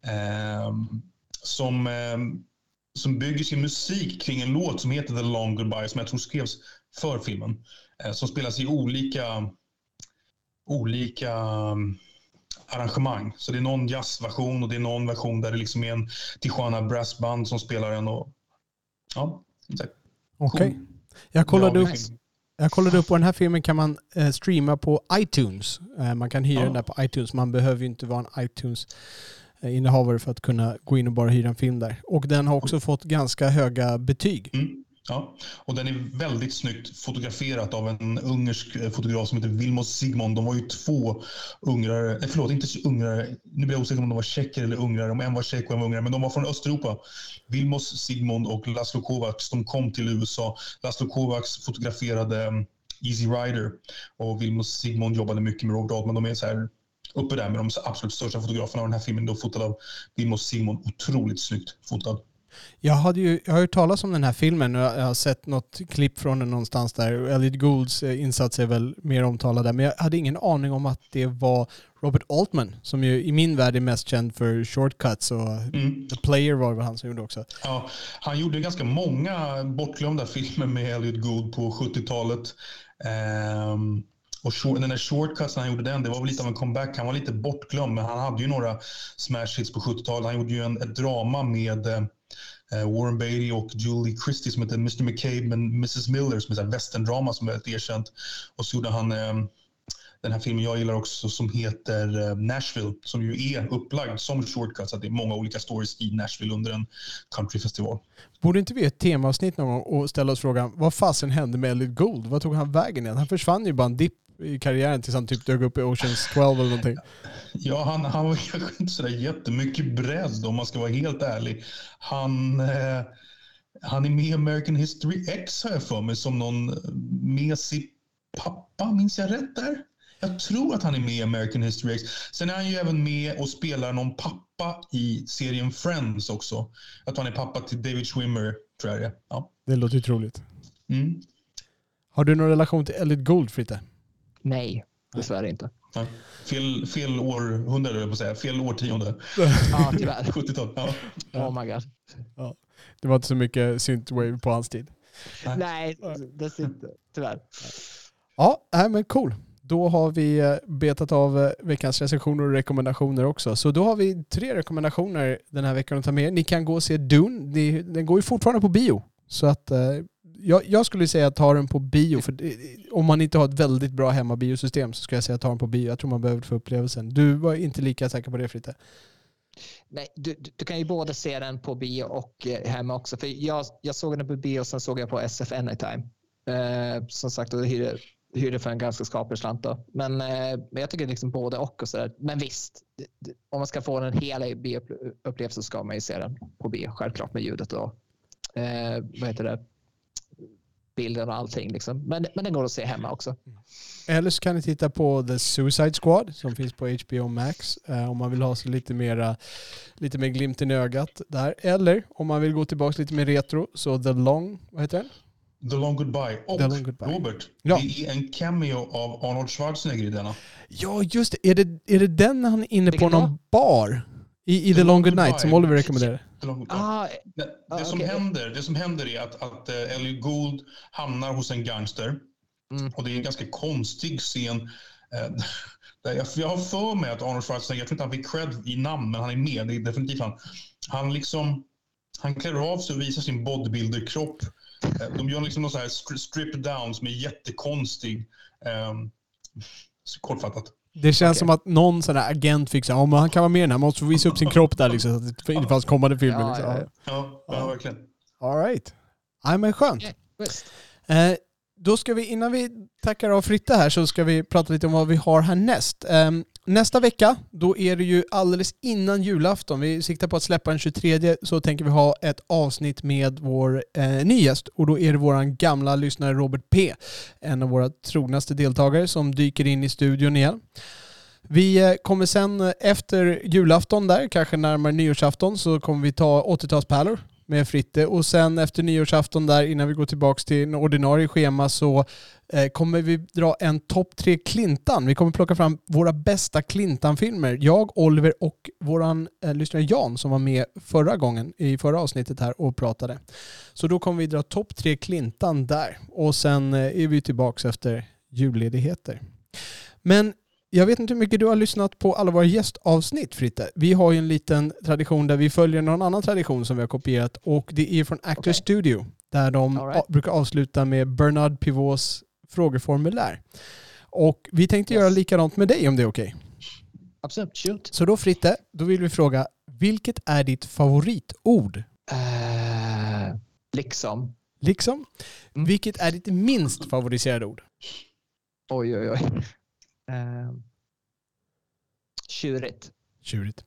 Ehm, som, ehm, som bygger sin musik kring en låt som heter The Long Goodbye som jag tror skrevs för filmen. Eh, som spelas i olika, olika um, arrangemang. Så det är någon jazzversion och det är någon version där det liksom är en Tijuana Brassband som spelar den. Och, ja, exakt. Okej. Cool. Jag kollade upp. Jag kollade upp på den här filmen kan man eh, streama på iTunes. Eh, man kan hyra Ja. den där på iTunes. Man behöver ju inte vara en Eh, innehavare för att kunna gå in och bara hyra en film där. Och den har också fått ganska höga betyg. Mm. Ja, och den är väldigt snyggt fotograferat av en ungersk eh, fotograf som heter Vilmos Sigmund. De var ju två ungrare, nej förlåt, inte ungrare, nu blir jag osäker om de var tjecker eller ungrare, om en var tjeck och en var ungrare, men de var från Östeuropa. Vilmos Sigmund och Laszlo Kovacs, de kom till USA. Laszlo Kovacs fotograferade mm, Easy Rider och Vilmos Sigmund jobbade mycket med Robert Altman. De är så här uppe där med de absolut största fotograferna och den här filmen då fotad av Vilmos Sigmund. Otroligt snyggt fotad. Jag, hade ju, jag har hört talas om den här filmen och jag har sett något klipp från den någonstans där. Elliot Goulds eh, insats är väl mer omtalad där. Men jag hade ingen aning om att det var Robert Altman som ju i min värld är mest känd för Shortcuts och Mm. The Player var väl han som gjorde också. Ja, han gjorde ganska många bortglömda filmer med Elliot Gould på 70-talet. Ehm, och short, den där Shortcuts när han gjorde den, det var väl lite av en comeback. Han var lite bortglömd, men han hade ju några smash hits på 70-talet. Han gjorde ju en, ett drama med eh, Warren Beatty och Julie Christie som heter Mr McCabe men Mrs Miller som är ett westerndrama som är väldigt erkänt. Och så gjorde han eh, den här filmen jag gillar också som heter eh, Nashville som ju är upplagd som shortcut så att det är många olika stories i Nashville under en countryfestival. Borde inte vi ett temaavsnitt någon gång och ställa oss frågan vad fasen hände med Elliot Gould? Vad tog han vägen igen? Han försvann ju bara en dipp i karriären tills han typ dök upp i Oceans 12 eller någonting. Ja, han, han var kanske inte sådär jättemycket bredd om man ska vara helt ärlig. Han, eh, han är med i American History X har jag för mig som någon mesig pappa, minns jag rätt där? Jag tror att han är med i American History X. Sen är han ju även med och spelar någon pappa i serien Friends också. Tror han är pappa till David Schwimmer, tror jag det är. Ja. Det låter ju troligt. Mm. Har du någon relation till Elliot Gould, Fritte? Nej, dessvärre inte. Ja. Fel, fel århundrade, höll jag på att säga. Fel årtionde. Ja, tyvärr. 70-tal. Ja. Oh my god. Det var inte så mycket synthwave på hans tid. Nej, det inte. Tyvärr. Ja, nej, men cool. Då har vi eh, betat av eh, veckans recensioner och rekommendationer också. Så då har vi tre rekommendationer den här veckan att ta med. Ni kan gå och se Dune. Den går ju fortfarande på bio. Så att eh, jag, jag skulle säga att ta den på bio. För det- om man inte har ett väldigt bra hemmabiosystem så skulle jag säga ta den på bio. Jag tror man behöver få upplevelsen. Du var inte lika säker på det Fritte. Nej, du, du- du kan ju både se den på bio och eh, hemma också. För jag, jag såg den på bio och sen såg jag på SF Anytime. Eh, som sagt, och hyrde, hyrde för en ganska skaplig slant då. Men, eh, men jag tycker liksom både och. och så där. Men visst, om man ska få den hela bioupplevelsen så ska man ju se den på bio. Självklart med ljudet och eh, vad heter det? Bilden och allting. Liksom. Men, men den går att se hemma också. Eller så kan ni titta på The Suicide Squad som finns på HBO Max eh, om man vill ha sig lite, mera, lite mer glimten i ögat där. Eller om man vill gå tillbaka lite mer retro så The Long, vad heter den? The Long Goodbye. Och The Long Goodbye. Robert, Ja. det är en cameo av Arnold Schwarzenegger i denna. Ja, just det. Är det, är det den han är inne på Vilken någon bar I, i The Long Good Night som Oliver rekommenderade. Goodbye. Ah, Det, Ah, som okej. händer, det som händer är att, att Ellie Gould hamnar hos en gangster. Mm. Och det är en ganska konstig scen. Eh, där jag, jag har för mig att Arnold Schwarzenegger, jag tror inte han fick cred i namn, men han är med. Det är definitivt han. Han liksom, han klär av sig och visar sin bodybuilder-kropp. Eh, de gör liksom någon sån här stri- strip down som är jättekonstig. Så kortfattat. Det känns Okej. som att någon sån där agent fick säga, oh, men han kan vara med i den här, måste få visa upp sin kropp där liksom, så att det inte fanns kommande filmer. Ja, liksom. ja, ja. Ja, ja, verkligen. All right. Ja, men skönt. Eh, då ska vi, innan vi tackar av Fritte här, så ska vi prata lite om vad vi har härnäst. Eh, nästa vecka, då är det ju alldeles innan julafton. Vi siktar på att släppa den 23, så tänker vi ha ett avsnitt med vår eh, ny gäst. Och då är det vår gamla lyssnare Robert P. En av våra trognaste deltagare som dyker in i studion igen. Vi eh, kommer sen eh, efter julafton där, kanske närmare nyårsafton, så kommer vi ta 80-talspärlor med Fritte och sen efter nyårsafton där innan vi går tillbaka till en ordinarie schema så eh, kommer vi dra en topp tre Klintan. Vi kommer plocka fram våra bästa Klintan-filmer. Jag, Oliver och våran eh, lyssnare Jan som var med förra gången i förra avsnittet här och pratade. Så då kommer vi dra topp tre Klintan där och sen eh, är vi tillbaka efter julledigheter. Men jag vet inte hur mycket du har lyssnat på alla våra gästavsnitt Fritte. Vi har ju en liten tradition där vi följer någon annan tradition som vi har kopierat och det är från Actors Okej. Studio där de right. brukar avsluta med Bernard Pivots frågeformulär. Och vi tänkte Yes. göra likadant med dig om det är okej. Absolut, shoot. Så då Fritte, då vill vi fråga, vilket är ditt favoritord? Eh, liksom. Liksom. Mm. Vilket är ditt minst favoriserade ord? Oj, oj, oj. Uh, tjurigt. Tjurigt.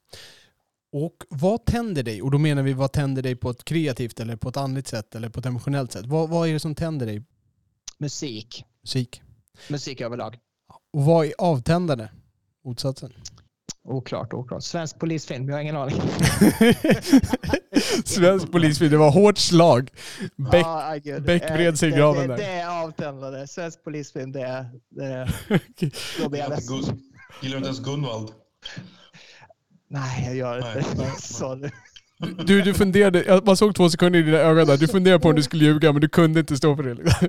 Och vad tänder dig? Och då menar vi vad tänder dig på ett kreativt eller på ett andligt sätt eller på ett emotionellt sätt? Vad, vad är det som tänder dig? Musik. Musik. Musik överlag. Och vad är avtändande? Motsatsen. Oklart, oklart. Svensk polisfilm, jag har ingen aning. Svensk polisfilm, det var hårt slag. Ah, Eh, vred sig i det- graven det, där. Det är avtändande. Svensk polisfilm, det är... Det är då jag Gillar ledsen. du inte ens Gunvald? Nej, jag gör inte. Sorry. du, du funderade, man såg två sekunder i dina ögon där. Du funderade på om du skulle ljuga men du kunde inte stå för det. Liksom.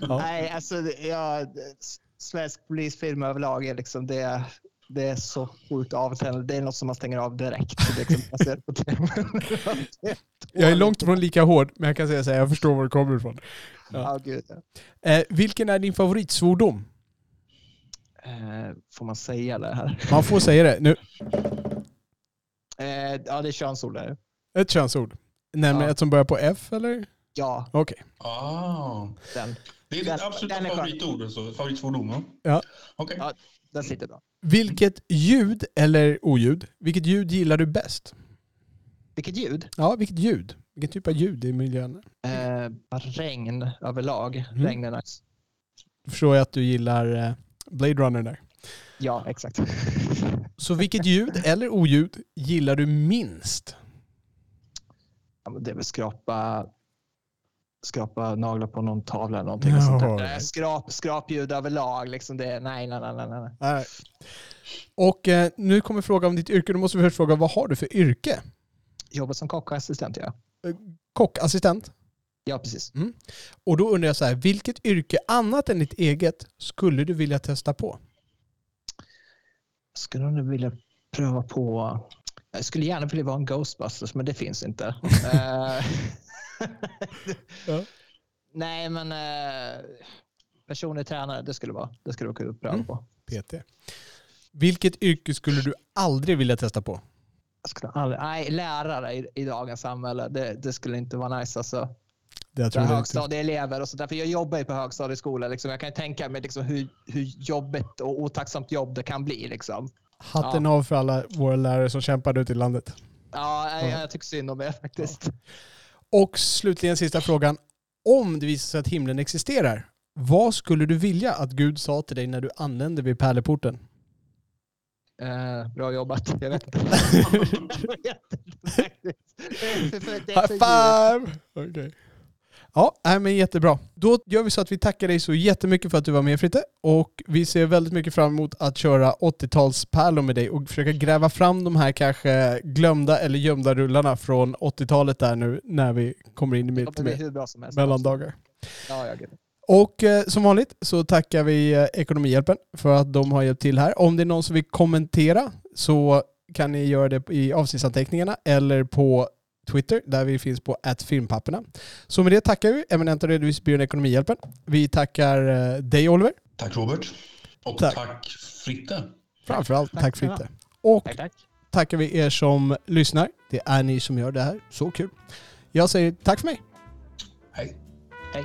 Ja. Nej, alltså det- jag, svensk polisfilm överlag är liksom det, det är så sjukt avtändande. Det är något som man stänger av direkt. Liksom. Jag är långt ifrån lika hård, men jag kan säga så här, jag förstår var det kommer ifrån. Ja, gud. ja. Eh, vilken är din favoritsvordom? Eh, får man säga det här? Man får säga det. Nu, Eh, ja, det är könsord där. ett könsord. Nämligen Ja. ett som börjar på F, eller? Ja, Okej. Ah. den, Det är ditt absoluta favoritord, alltså, favoritfordon? va? Ja. Okej. Ja. Den sitter bra. Vilket ljud, eller oljud, vilket ljud gillar du bäst? Vilket ljud? Ja, vilket ljud? Vilken typ av ljud i miljön? Eh, regn överlag. Mm. Regn är nice. Då förstår jag att du gillar eh, Blade Runner där. Ja, exakt. Så vilket ljud, eller oljud, gillar du minst? Ja, det är väl skrapa, skrapa naglar på någon tavla eller någonting. Ja, sånt där. right. Skrap, skrapljud överlag. Liksom det, nej, nej, nej, nej, nej. Och eh, nu kommer fråga om ditt yrke. Då måste vi först fråga, vad har du för yrke? Jobbar som kockassistent, ja. Kockassistent? Ja, precis. Och då undrar jag så här, vilket yrke annat än ditt eget skulle du vilja testa på? Skulle nog vilja pröva på... Jag skulle gärna vilja vara en Ghostbusters, men det finns inte. Ja. Nej, men eh, personlig tränare, det skulle vara, det skulle vara kul att pröva Mm. på. PT. Vilket yrke skulle du aldrig vilja testa på? Jag skulle aldrig, nej, lärare i, i dagens samhälle, det, det skulle inte vara nice. Alltså. Det jag tror högstadieelever och sånt där. För jag jobbar ju på högstadieskola. Liksom. Jag kan tänka mig liksom hur, hur jobbigt och otacksamt jobb det kan bli. Liksom. Hatten av för alla våra lärare som kämpar ute i landet. Ja, jag, Ja. jag tycker synd om er faktiskt. Och slutligen sista frågan. Om det visar sig att himlen existerar, vad skulle du vilja att Gud sa till dig när du anlände vid pärleporten? Eh, bra jobbat. Jag vet inte. High five! Okej. Ja, nej, men jättebra. Då gör vi så att vi tackar dig så jättemycket för att du var med Fritte. Och vi ser väldigt mycket fram emot att köra 80-talspärlor med dig och försöka gräva fram de här kanske glömda eller gömda rullarna från 80-talet där nu när vi kommer in i helst. mellandagar. Ja, ja, gud. Och eh, som vanligt så tackar vi eh, Ekonomihjälpen för att de har hjälpt till här. Om det är någon som vill kommentera så kan ni göra det i avsnittsanteckningarna eller på Twitter där vi finns på filmpapperna. Så med det tackar vi eminenta redovisningsbyrån Ekonomihjälpen. Vi tackar eh, dig Oliver. Tack Robert. Och Tack. tack, Fritte. Framförallt Tack tack. Fritte. Och Tack, tack. tackar vi er som lyssnar. Det är ni som gör det här. Så kul. Jag säger tack för mig. Hej. Hej.